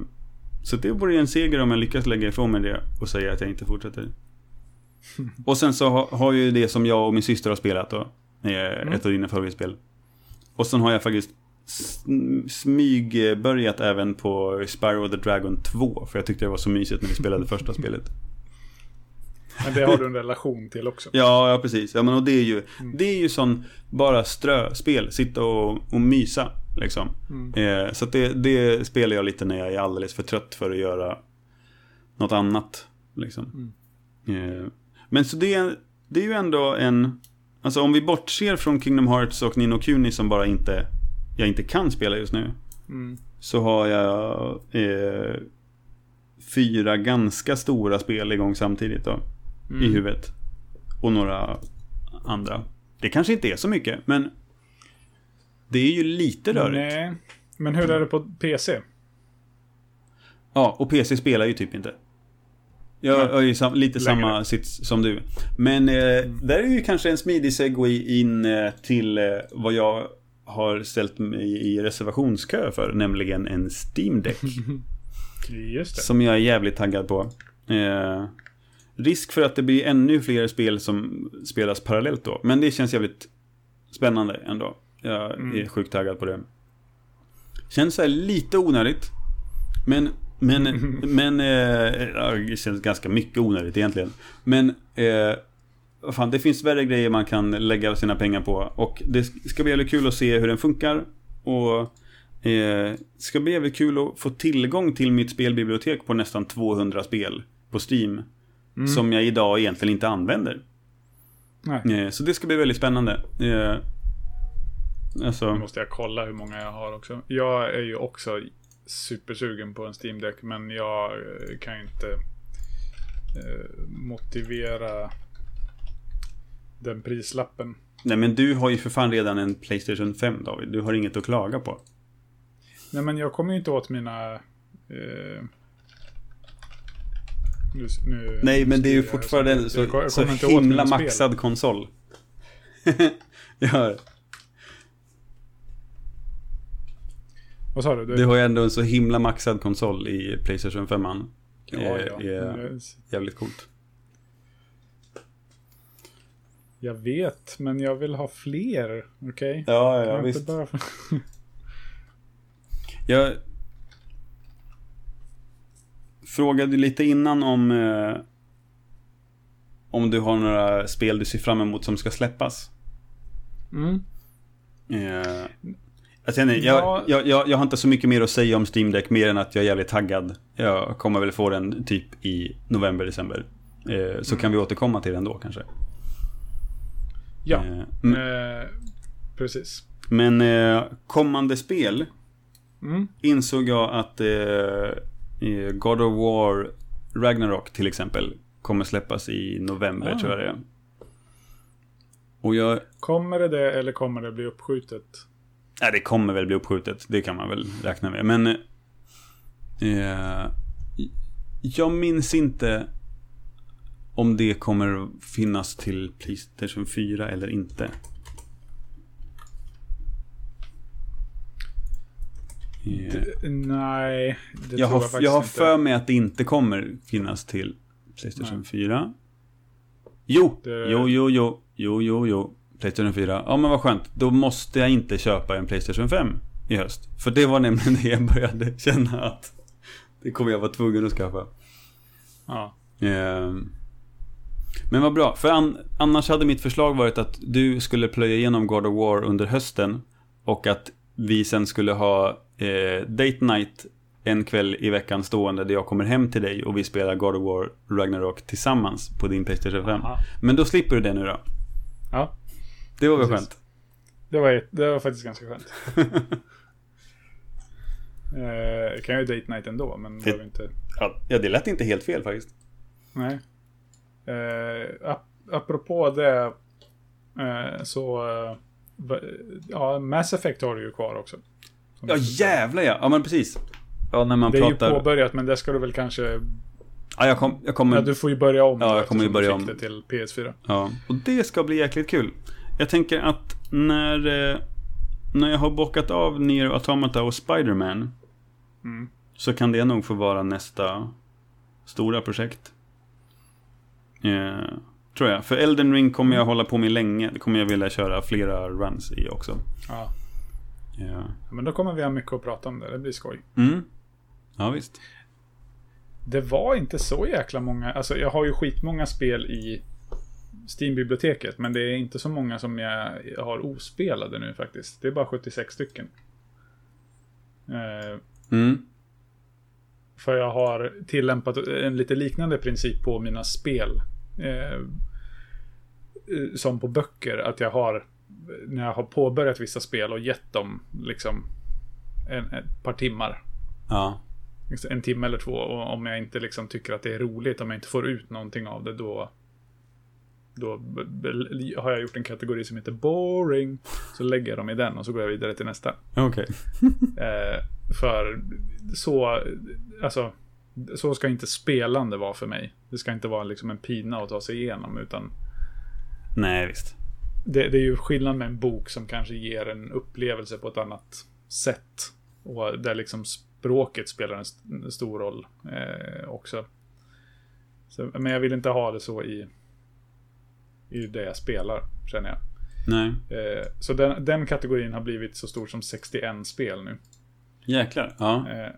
så det vore en seger om jag lyckas lägga ifrån mig det och säga att jag inte fortsätter. Och sen så ha, har ju det som jag och min syster har spelat då. Eh, Ett av dina favoritspel. Och sen har jag faktiskt sm- smygbörjat även på Spyro the Dragon 2. För jag tyckte det var så mysigt när vi spelade första spelet. Men det har du en relation till också. Ja, ja precis. Ja, men och det är ju, det är ju sån bara ströspel. Sitta och, och mysa. Liksom. Eh, så det, det spelar jag lite när jag är alldeles för trött för att göra något annat. Liksom. Eh, men så det, det är ju ändå en... Alltså om vi bortser från Kingdom Hearts och Nino Kuni som bara inte... Jag inte kan spela just nu. Mm. Så har jag eh, fyra ganska stora spel igång samtidigt då. I huvudet. Och några andra. Det kanske inte är så mycket, men det är ju lite rörigt. Nej. Men hur är det på PC? Ja, och PC spelar ju typ inte. Jag är ju sam, lite Längre. samma sits som du. Men eh, där är ju kanske en smidig segway in eh, till eh, vad jag har ställt mig i reservationskö för, nämligen en Steam Deck. Som jag är jävligt taggad på. Eh, risk för att det blir ännu fler spel som spelas parallellt då. Men det känns jävligt spännande ändå. Jag Mm. är sjukt taggad på det. Känns så här lite onödigt. Men, men, men, eh, det känns ganska mycket onödigt egentligen. Men, eh, fan, det finns värre grejer man kan lägga sina pengar på. Och det ska bli jävligt kul att se hur den funkar. Och eh, ska bli jävligt kul att få tillgång till mitt spelbibliotek på nästan 200 spel på Steam. Mm. Som jag idag egentligen inte använder. Nej. Eh, så det ska bli väldigt spännande. Eh, Nu alltså, måste jag kolla hur många jag har också. Jag är ju också supersugen på en Steam Deck men jag eh, kan ju inte eh, motivera den prislappen. nej men du har ju för fan redan en Playstation 5 David. Du har inget att klaga på. Nej men jag kommer ju inte åt mina... Eh, nu, nu Nej, men det är ju fortfarande en så så, så himla maxad konsol. ja, Vad sa du? du har ju ändå en så himla maxad konsol i Playstation 5. ja, ja. är jävligt coolt. Jag vet, men jag vill ha fler. Okej? Ja, Kan jag inte bara- Jag frågade lite innan om eh, om du har några spel du ser fram emot som ska släppas. Mm. Eh, jag, känner, jag, Ja. jag, jag, jag har inte så mycket mer att säga om Steam Deck mer än att jag är jävligt taggad. Jag kommer väl få den typ i november, december. Eh, så kan vi återkomma till den då kanske. Ja, Eh, mm. eh, precis. Men eh, kommande spel Mm. insåg jag att eh, God of War Ragnarok till exempel kommer släppas i november Ah. tror jag det är. Och jag... Kommer det det eller kommer det bli uppskjutet? Nej, det kommer väl bli uppskjutet. Det kan man väl räkna med. Men... Eh, jag minns inte om det kommer finnas till Playstation 4 eller inte. Eh, D- nej, det jag, tror har, jag faktiskt jag har inte. för mig att det inte kommer finnas till Playstation Nej. 4. Jo, Det- jo, jo, jo, jo, jo, jo. Playstation 4. Ja, men vad skönt. Då måste jag inte köpa en Playstation 5 i höst. För det var nämligen det jag började känna att det kommer jag vara tvungen att skaffa. Ja. Ehm, Men vad bra, för an annars hade mitt förslag varit att du skulle plöja igenom God of War under hösten och att vi sen skulle ha eh, Date Night en kväll i veckan stående där jag kommer hem till dig och vi spelar God of War Ragnarok tillsammans på din Playstation 5. Aha. Men då slipper du det nu då. ja, Det var väl Precis. skönt? det var, det var faktiskt ganska skönt. eh, kan ju date night ändå, men behöver inte... Ja, det lät inte helt fel faktiskt. Nej. Eh, ap apropå det eh, så... Eh, ja, Mass Effect har du ju kvar också. Ja, jävlar ja. Ja, men precis. Ja, när man Det är pratar... ju påbörjat, men det ska du väl kanske... Ja, jag, kom, jag kommer... Ja, du får ju börja om. Ja, jag kommer ju börja om. det till PS4. Ja, och det ska bli jäkligt kul. Jag tänker att när, eh, när jag har bockat av Nier Automata och Spider-Man Mm. så kan det nog få vara nästa stora projekt. Eh, tror jag. För Elden Ring kommer jag hålla på med länge. Det kommer jag vilja köra flera runs i också. Ja. Ja. Men då kommer vi ha mycket att prata om det. Det blir skoj. Mm. Ja, visst. Det var inte så jäkla många. Alltså jag har ju skitmånga spel i Steam-biblioteket. Men det är inte så många som jag har ospelade nu faktiskt. Det är bara 76 stycken. Eh, Mm. för jag har tillämpat en lite liknande princip på mina spel. Eh, eh, som på böcker. Att jag har, när jag har påbörjat vissa spel och gett dem liksom en, ett par timmar. Ja. en timme eller två. Och om jag inte liksom tycker att det är roligt, om jag inte får ut någonting av det, då då har jag gjort en kategori som heter boring. Så lägger jag dem i den och så går jag vidare till nästa. Okej. Eh, för så, alltså, så ska inte spelande vara för mig. Det ska inte vara liksom en pina att ta sig igenom, utan Nej, visst. det, det är ju skillnad med en bok som kanske ger en upplevelse på ett annat sätt. Och där liksom språket spelar en st stor roll eh, också. Så, men jag vill inte ha det så i, i det jag spelar, känner jag. Nej. Eh, så den, den kategorin har blivit så stor som 61 spel nu. Jäklar. Ja. Eh,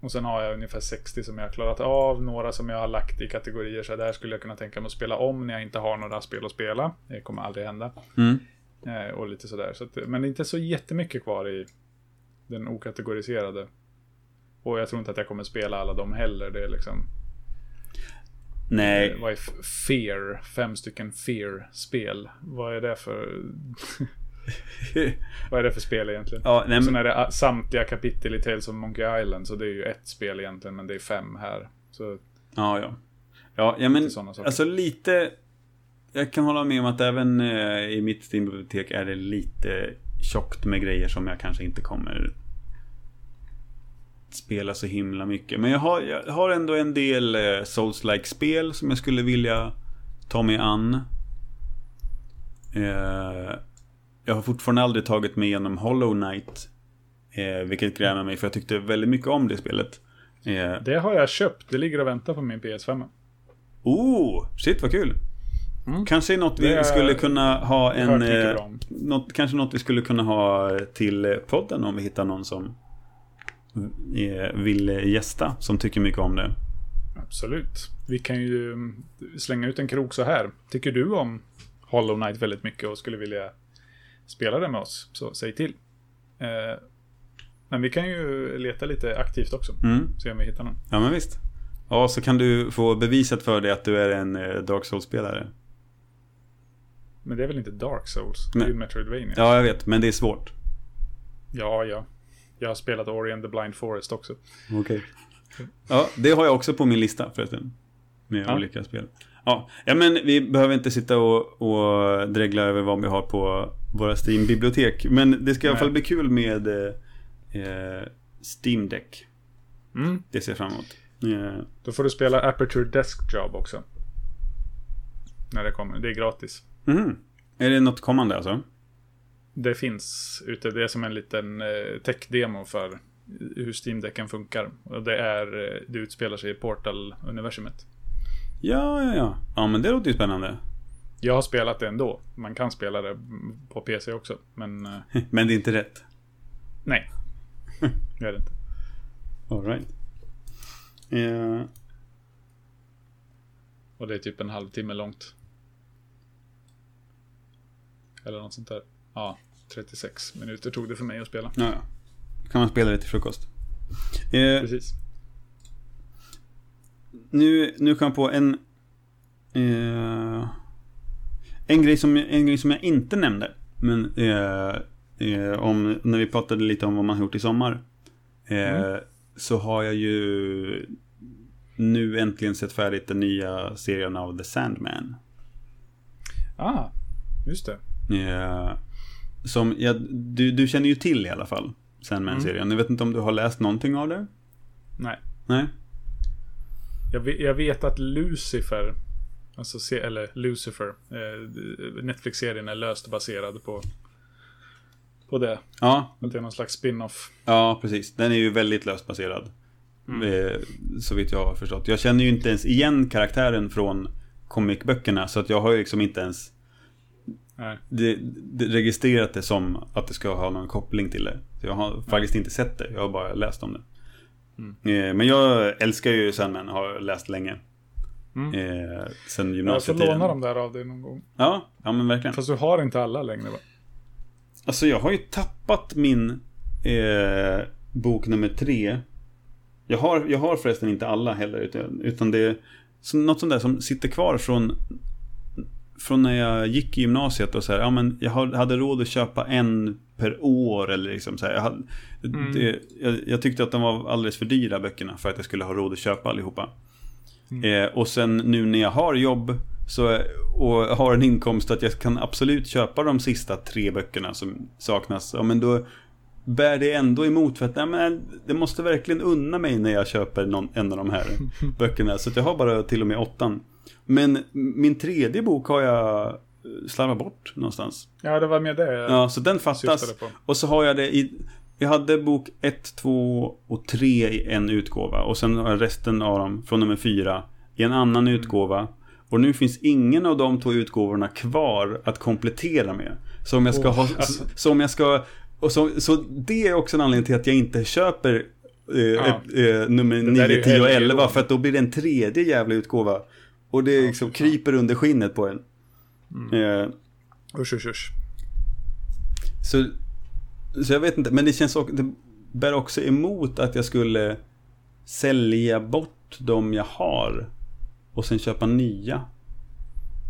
och sen har jag ungefär 60 som jag har klarat av. Några som jag har lagt i kategorier. Så där skulle jag kunna tänka mig att spela om när jag inte har några spel att spela. Det kommer aldrig hända. Mm. Eh, och lite sådär. Så att, men det är inte så jättemycket kvar i den okategoriserade. Och jag tror inte att jag kommer spela alla dem heller. Det är liksom... Nej. Eh, vad är Fear? Fem stycken Fear-spel. Vad är det för... vad är det för spel egentligen? ja, nej, Sen är det samtliga kapitel i Tales of Monkey Island. Så det är ju ett spel egentligen, men det är fem här. Så ja, ja. Ja, ja men alltså lite... Jag kan hålla med om att även eh, i mitt Steam-bibliotek är det lite tjockt med grejer som jag kanske inte kommer spela så himla mycket. Men jag har, jag har ändå en del eh, Souls-like spel som jag skulle vilja ta mig an. Eh, jag har fortfarande aldrig tagit mig igenom Hollow Knight. Eh, vilket grämer mig för jag tyckte väldigt mycket om det spelet. Eh, Det har jag köpt. Det ligger och väntar på min PS5. oh, shit vad kul! Mm. Kanske något vi är- skulle kunna ha en... Eh, något, kanske något vi skulle kunna ha till podden om vi hittar någon som vill eh, gästa, som tycker mycket om det. Absolut. Vi kan ju mm, slänga ut en krok så här. Tycker du om Hollow Knight väldigt mycket och skulle vilja spela det med oss, så säg till. Eh, men vi kan ju leta lite aktivt också. Mm. Se om vi hittar någon. Ja, men visst. Ja, så kan du få bevisat för dig att du är en eh, Dark Souls-spelare. Men det är väl inte Dark Souls? Det är ju Metroidvania. Ja, jag vet, men det är svårt. ja, ja. Jag har spelat Ori and the Blind Forest också. Okej. Ja, det har jag också på min lista förresten. Med Ja. olika spel. Ja, ja, men vi behöver inte sitta och, och dregla över vad vi har på våra Steam-bibliotek. Men det ska i alla Nej. fall bli kul med eh, eh, Steam Deck. Mm. Det ser jag fram emot. Eh, Då får du spela Aperture Desk Job också. När det kommer. Det är gratis. mhm. Är det något kommande alltså? Det finns ute. Det är som en liten eh, tech-demo för hur Steam-däcken funkar. Och det är, eh, det utspelar sig i Portal-universumet. Ja, ja, ja. Ja, men det låter ju spännande. Jag har spelat det ändå. Man kan spela det på PC också. Men eh, Men det är inte rätt. nej. Det är det inte. All right. Eh, Och det är typ en halvtimme långt. Eller något sånt där. Ja, 36 minuter tog det för mig att spela. ja, ja. Kan man spela det till frukost. Eh, Precis. nu, nu kom jag på en... Eh, en, grej som, en grej som jag inte nämnde. Men eh, eh, om, när vi pratade lite om vad man har gjort i sommar. Eh, Så har jag ju nu äntligen sett färdigt den nya serien av The Sandman. Ah, just det. Som jag, du, du känner ju till i alla fall. Sandman-serien. Jag vet inte om du har läst någonting av det? Nej. Nej? Jag vet, jag vet att Lucifer, alltså se, eller Lucifer, eh, Netflix-serien är löst baserad på, på det. Ja, Att det är någon slags spin-off. ja, precis. Den är ju väldigt löst baserad. Eh, så vitt jag har förstått. Jag känner ju inte ens igen karaktären från comicböckerna. Så att jag har ju liksom inte ens. Det, det registrerat det som att det ska ha någon koppling till det. Så jag har faktiskt inte sett det. Jag har bara läst om det. Eh, men jag älskar ju Sandman. Har läst länge. Mm. Eh, sen Jag får gymnasietiden. låna dem där av dig någon gång. Ja, ja men verkligen. Fast du har inte alla längre va? Alltså jag har ju tappat min eh, bok nummer tre. Jag har, jag har förresten inte alla heller. Utan, utan det är något sånt där som sitter kvar från, från när jag gick i gymnasiet. Och så här, ja, men jag hade råd att köpa en per år. Eller liksom så här, jag, hade, Mm. det, jag, jag tyckte att de var alldeles för dyra böckerna för att jag skulle ha råd att köpa allihopa. Eh, och sen nu när jag har jobb så, och har en inkomst att jag kan absolut köpa de sista tre böckerna som saknas. Ja, men då bär det ändå emot för att nej, men det måste verkligen unna mig när jag köper någon, en av de här böckerna. Så jag har bara till och med åttan. Men min tredje bok har jag slarvat bort någonstans. Ja, det var med det Ja, så den fattas. Och så har jag det i... Jag hade bok 1, 2 och 3 i en utgåva. Och sen har jag resten av dem från nummer 4 i en annan Mm. utgåva. Och nu finns ingen av de två utgåvorna kvar att komplettera med. Så om jag ska Oh, ha... alltså. Så om jag ska... Och så, så det är också en anledning till att jag inte köper eh, Ja. eh, nummer Det där är 9, ju 10 och helgon. 11. För att då blir det en tredje jävla utgåva. Och det liksom kryper under skinnet på en. Mm. Eh, Usch, usch, usch. så, så jag vet inte, men det känns också, det bär också emot att jag skulle sälja bort de jag har och sen köpa nya.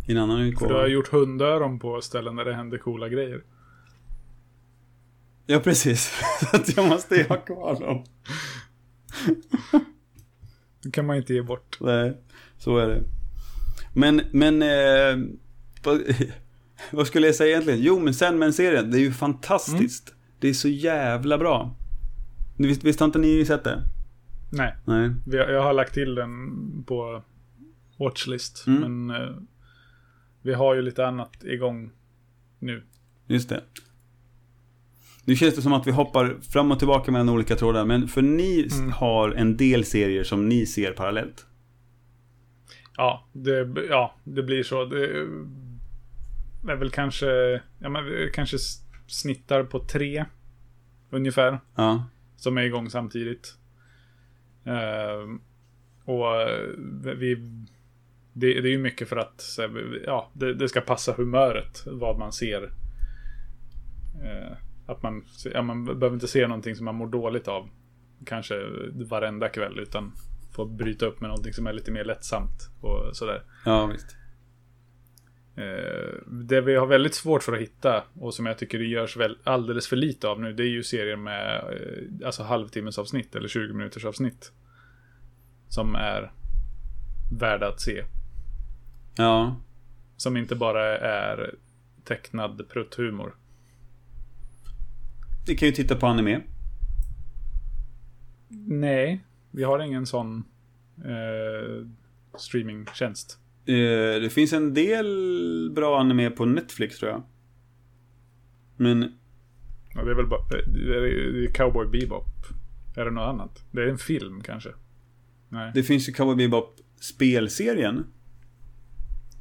I en annan För utgåva. du har gjort hundöron på ställen där det händer coola grejer. Ja, precis. Så att jag måste ju ha kvar dem. Det kan man inte ge bort. Nej, så är det. Men, men... Eh, vad, vad skulle jag säga egentligen? Jo, men Sandman-serien, det är ju fantastiskt. Det är så jävla bra. Visst, visst har inte ni sett det? Nej, Nej. jag har lagt till den på Watchlist. Mm. Men eh, vi har ju lite annat igång nu. Just det. Nu känns det som att vi hoppar fram och tillbaka mellan olika trådar. Men för ni Mm. har en del serier som ni ser parallellt. Ja, det, ja, det blir så. Det är väl kanske, ja, men kanske snittar på tre ungefär. Ja. Som är igång samtidigt. Ehm, och eh, vi... Det, det är ju mycket för att ja, det, det ska passa humöret, vad man ser. Eh, att man, ja, man behöver inte se någonting som man mår dåligt av. Kanske varenda kväll, utan få bryta upp med någonting som är lite mer lättsamt och sådär. Ja, visst. Eh, det vi har väldigt svårt för att hitta och som jag tycker det görs väl alldeles för lite av nu det är ju serier med eh, alltså halvtimmes avsnitt eller 20 minuters avsnitt. Som är värda att se. Ja. Som inte bara är tecknad prutthumor. Vi kan ju titta på anime. Nej, vi har ingen sån eh, streamingtjänst. Eh, det finns en del bra anime på Netflix tror jag. Men Ja, det är väl bara eh, det är, det är Cowboy Bebop. Är det något annat? Det är en film kanske? Nej. det finns ju Cowboy Bebop spelserien.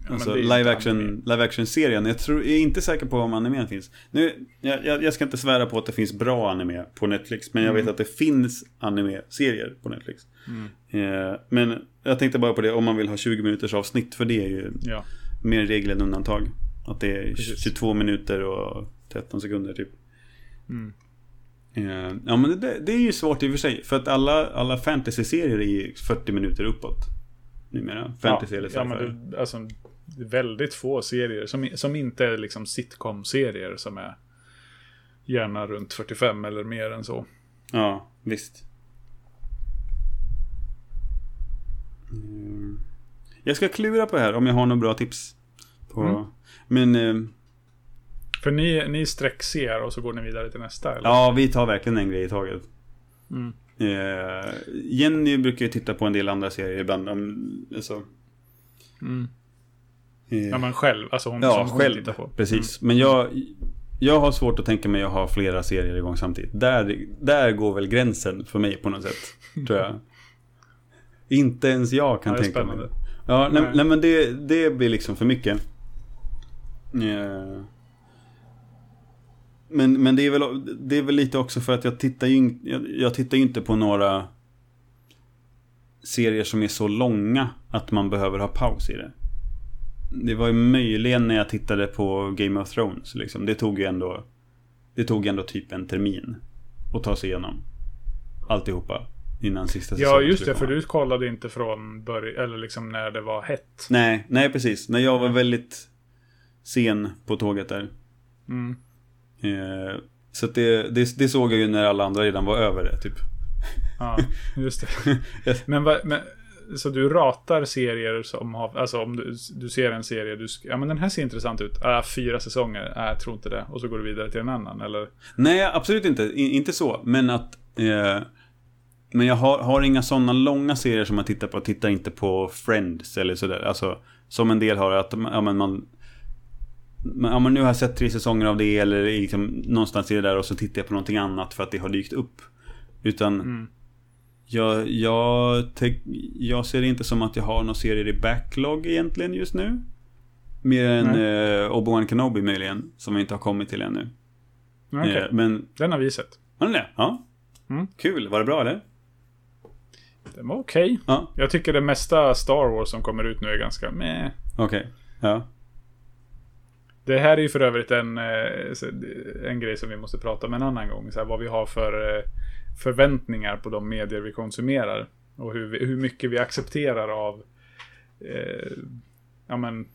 Ja, Alltså live action, live action serien. Jag, tror, jag är inte säker på om animen finns. Nu, jag, jag, ska inte svära på att det finns bra anime på Netflix. Men jag Mm. vet att det finns anime-serier på Netflix. Mm. Eh, men jag tänkte bara på det om man vill ha 20 minuters avsnitt. För det är ju Ja. mer regel än undantag. Att det är Precis. 22 minuter och 13 sekunder typ. Mm. Eh, ja men det, det är ju svårt i och för sig. För att alla, alla fantasy-serier är ju 40 minuter uppåt. Numera. Fantasy ja, eller ja, sci-fi. men det, alltså, väldigt få serier som, som inte är liksom sitcom-serier som är gärna runt 45 eller mer än så. Ja, visst. Mm. Jag ska klura på det här om jag har några bra tips. På... Mm. Men eh, För ni, ni sträckser och så går ni vidare till nästa eller? ja, vi tar verkligen en grej i taget. Mm. Eh, Jenny brukar ju titta på en del andra serier ibland. Om, alltså, Mm. Ja men själv, alltså hon ja, som hon själv. tittar på. Precis. Men jag, jag har svårt att tänka mig att ha flera serier igång samtidigt. Där, där går väl gränsen för mig på något sätt. tror jag. Inte ens jag kan Ja, tänka mig spännande. det. Ja, nej, Nej. men det, det blir liksom för mycket. Eh, Men, men det, är väl, det är väl lite också för att jag tittar ju, in- jag, jag tittar inte på några serier som är så långa att man behöver ha paus i det. Det var ju möjligen när jag tittade på Game of Thrones. Liksom. Det tog ju ändå Det tog ändå typ en termin att ta sig igenom alltihopa innan sista Ja just det, för du kollade inte från början, eller liksom när det var hett. Nej, nej precis. När jag var väldigt sen på tåget där. Mm. Eh, så det, det, det såg jag ju när alla andra redan var över det, typ. Ja, just det. Men, men så du ratar serier som har, alltså om du, du ser en serie, du, ja men den här ser intressant ut, ah, fyra säsonger, ah, jag tror inte det, och så går du vidare till en annan, eller? Nej, absolut inte. I, inte så. Men att... Eh, men jag har, har inga sådana långa serier som jag tittar på. Jag tittar inte på Friends eller sådär. Alltså, som en del har. Att ja, men man... men, ja, men nu har jag sett tre säsonger av det eller liksom, någonstans i det där och så tittar jag på någonting annat för att det har dykt upp. Utan Mm. Jag, jag, jag ser det inte som att jag har några serier i backlog egentligen just nu. Mer än eh, Obi-Wan Kenobi möjligen, som vi inte har kommit till ännu. Okej, Eh, men, den har vi sett. har ni det? Ja. Mm. Kul, var det bra eller? Den var okej. Ja, Jag tycker det mesta Star Wars som kommer ut nu är ganska meh. okej. Ja. Det här är ju för övrigt en, eh, en grej som vi måste prata om en annan gång. Så här, vad vi har för eh, förväntningar på de medier vi konsumerar. Och hur, vi, hur mycket vi accepterar av eh, ja, men,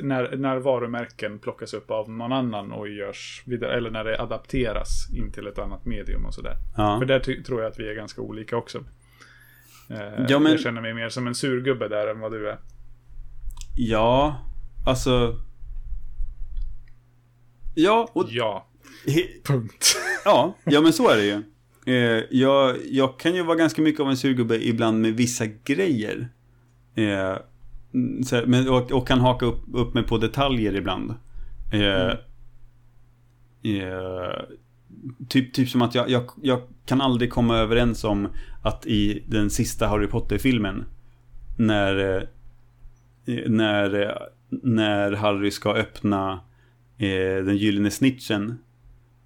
när, när varumärken plockas upp av någon annan och görs vidare. Eller när det adapteras in till ett annat medium och sådär. ja. För där tror jag att vi är ganska olika också. Eh, Ja, men- Jag känner mig mer som en surgubbe där än vad du är. Ja, alltså... Ja, och... Ja, punkt. Ja, ja men så är det ju. Eh, jag, jag kan ju vara ganska mycket av en surgubbe ibland med vissa grejer. Eh, så, men, och, och kan haka upp, upp mig på detaljer ibland. Eh, eh, typ, typ som att jag, jag, jag kan aldrig komma överens om att i den sista Harry Potter-filmen när, eh, när, eh, när Harry ska öppna eh, den gyllene snitchen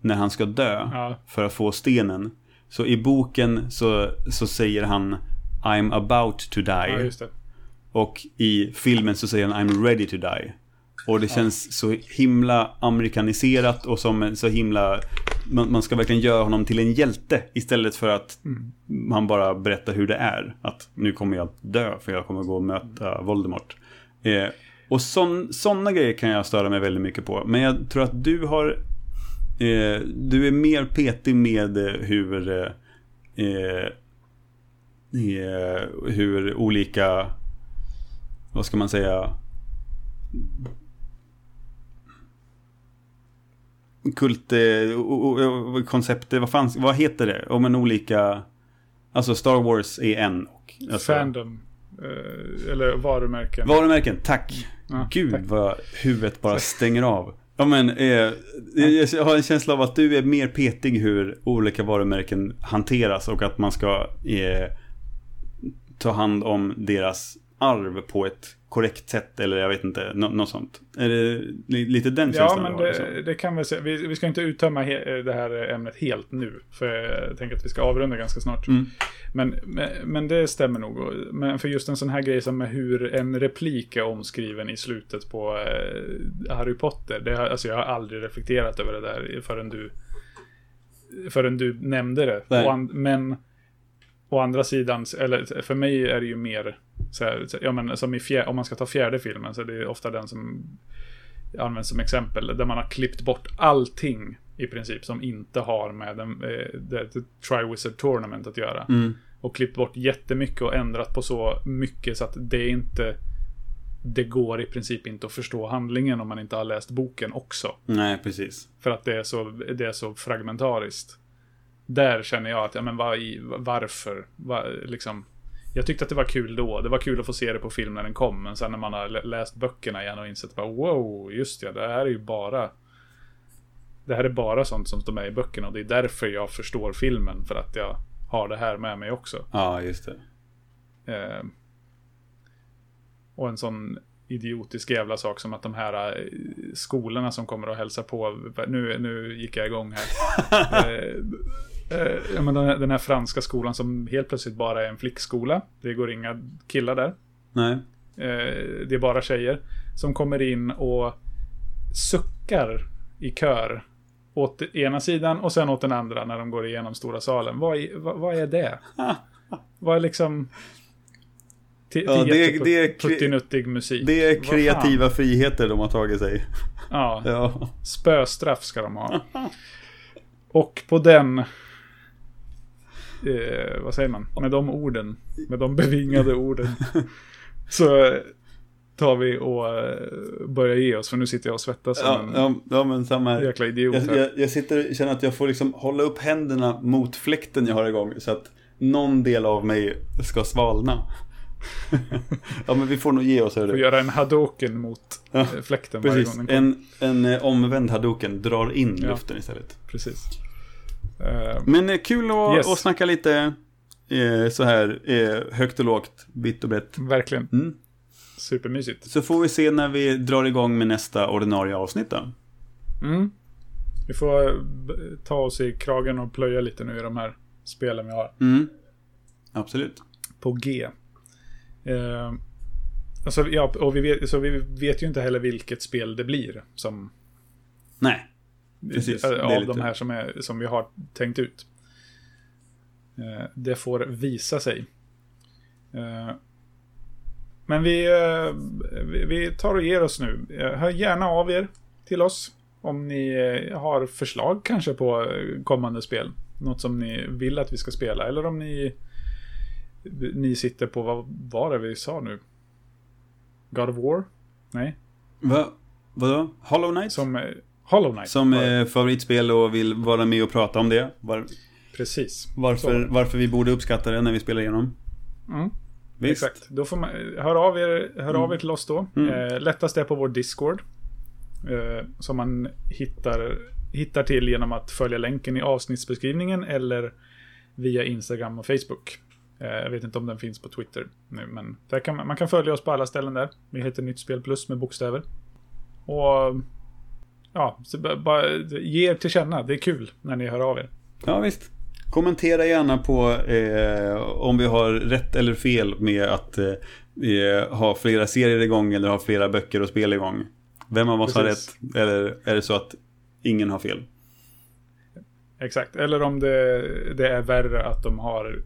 när han ska dö Ja. för att få stenen. Så i boken så, så säger han I'm about to die. Ja. Och i filmen så säger han I'm ready to die. Och det känns så himla amerikaniserat och som så himla... Man, man ska verkligen göra honom till en hjälte istället för att han bara berättar hur det är. Att nu kommer jag dö för jag kommer gå och möta Voldemort. Eh, och sådana grejer kan jag störa mig väldigt mycket på. Men jag tror att du har... Eh, du är mer petig med eh, hur... Eh, eh, eh, hur olika... Vad ska man säga? Kult... O- o- o- koncepter, vad fan, vad heter det? Om en olika... Alltså Star Wars är en. Och, alltså, Fandom. Eller varumärken. Varumärken, tack. Ja, Gud tack. vad huvudet bara stänger av. Ja men, eh, jag har en känsla av att du är mer petig hur olika varumärken hanteras och att man ska eh, ta hand om deras arv på ett korrekt sätt eller jag vet inte, nå- något sånt. Är det li- lite den Ja, känslan men du har? liksom? det, det kan vi säga. Vi, vi ska inte uttömma det här ämnet helt nu. För jag tänker att vi ska avrunda ganska snart. Mm. Men, men, men det stämmer nog. Men för just en sån här grej som hur en replik är omskriven i slutet på eh, Harry Potter. Det, alltså jag har aldrig reflekterat över det där förrän du, förrän du nämnde det. Och men å andra sidan, eller för mig är det ju mer så här, ja men som fjär, om man ska ta fjärde filmen så är det ofta den som används som exempel. Där man har klippt bort allting i princip som inte har med den, eh, det, det Triwizard Tournament att göra. Mm. Och klippt bort jättemycket och ändrat på så mycket så att det inte det går i princip inte att förstå handlingen om man inte har läst boken också. Nej, precis. För att det är så, det är så fragmentariskt. Där känner jag att, ja men vad i, varför? Va, liksom, jag tyckte att det var kul då. Det var kul att få se det på film när den kom. Men sen när man har lä- läst böckerna igen och insett bara wow, just ja, det här är ju bara det här är bara sånt som står med i böckerna och det är därför jag förstår filmen. För att jag har det här med mig också. Ja, just det. Eh, och en sån idiotisk jävla sak som att de här eh, skolorna som kommer och hälsa på. Nu, nu gick jag igång här. eh, ja, men den, här, den här franska skolan som helt plötsligt bara är en flickskola. Det går inga killar där. Nej. Eh, det är bara tjejer. Som kommer in och suckar i kör. Åt ena sidan och sen åt den andra när de går igenom stora salen. Vad, i- vad, vad är det? Vad är liksom... Till, Ja, det- jätteput- det är puttinuttig musik. Det är kreativa friheter de har tagit sig. Ja, Ja. spöstraff ska de ha. Och på den... Eh, vad säger man? Med de orden. Med de bevingade orden. Så tar vi och eh, börjar ge oss. För nu sitter jag och svettas som Ja, en ja, ja, men samma här. jäkla idiot Jag, här. jag, jag sitter känner att jag får liksom hålla upp händerna mot fläkten jag har igång så att någon del av mig ska svalna. ja, men vi får nog ge oss. Får Hörru. göra en hadoken mot Ja, eh, fläkten varje Precis, gång den kommer. en, en eh, omvänd hadoken drar in luften istället. Precis. Eh, Men eh, kul att, Yes. att snacka lite eh, så här högt och lågt, vitt och brett. verkligen. Mm. Supermysigt. Så får vi se när vi drar igång med nästa ordinarie avsnitt då. Mm. Vi får ta oss i kragen och plöja lite nu i de här spelen vi har. Mm. Absolut. På G. Eh, alltså, ja, och vi vet, så vi vet ju inte heller vilket spel det blir. Som, Nej. Precis, Av lite- de här som, är, som vi har tänkt ut. Eh, det får visa sig. Eh, men vi, eh, vi- vi tar och ger oss nu. Hör gärna av er till oss. Om ni har förslag kanske på kommande spel. Något som ni vill att vi ska spela. Eller om ni, ni sitter på, vad var det vi sa nu? God of War? Nej, Va? Vadå? Hollow Knight? Som, Hollow Knight. som eh, favoritspel och vill vara med och prata om det. Var, Precis. varför, Så. varför vi borde uppskatta det när vi spelar igenom. Mm. Visst. Exakt. Då får man, hör av er, hör av er till oss då. Mm. Eh, lättast är på vår Discord. Eh, som man hittar, hittar till genom att följa länken i avsnittsbeskrivningen eller via Instagram och Facebook. Eh, jag vet inte om den finns på Twitter nu, men där kan man, man kan följa oss på alla ställen där. Vi heter Nytt Spel Plus med bokstäver. Och ja, så bara, ge er till känna. Det är kul när ni hör av er. Ja, visst. Kommentera gärna på eh, om vi har rätt eller fel med att eh, ha flera serier igång eller ha flera böcker och spel igång. Vem av oss har rätt? Eller är det så att ingen har fel? Exakt, eller om det, det är värre att de har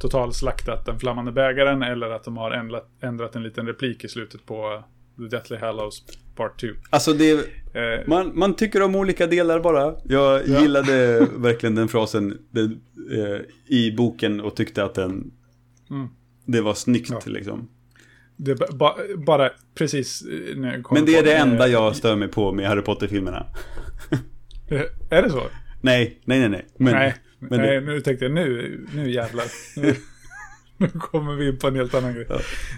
totalslaktat den flammande bägaren eller att de har ändrat, ändrat en liten replik i slutet på The Deathly Hallows Part 2. Alltså det, Eh, man, man tycker om olika delar bara. Jag Ja. gillade verkligen den frasen den, eh, i boken och tyckte att den, Mm. det var snyggt Ja. liksom. det ba, ba, bara precis eh, när jag kom Men det är det enda jag stör mig på med Harry Potter-filmerna. Är det så? Nej, nej, nej, nej. Men, nej, men nej det, nu tänkte jag nu, nu jävlar. Nu, nu kommer vi in på en helt annan grej.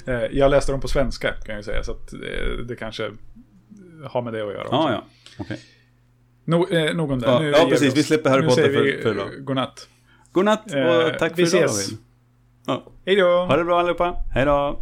Ja. Jag läste dem på svenska kan jag säga, så att det, det kanske har med det att göra. också. ja, ja. Okej. No, eh, nog om det. Ja, precis. oss. Vi släpper Harry Potter för- vi, för idag. godnatt. Godnatt och Eh, tack vi för idag ses. David. Ja. Hej då! Ha det bra allihopa. Hej då.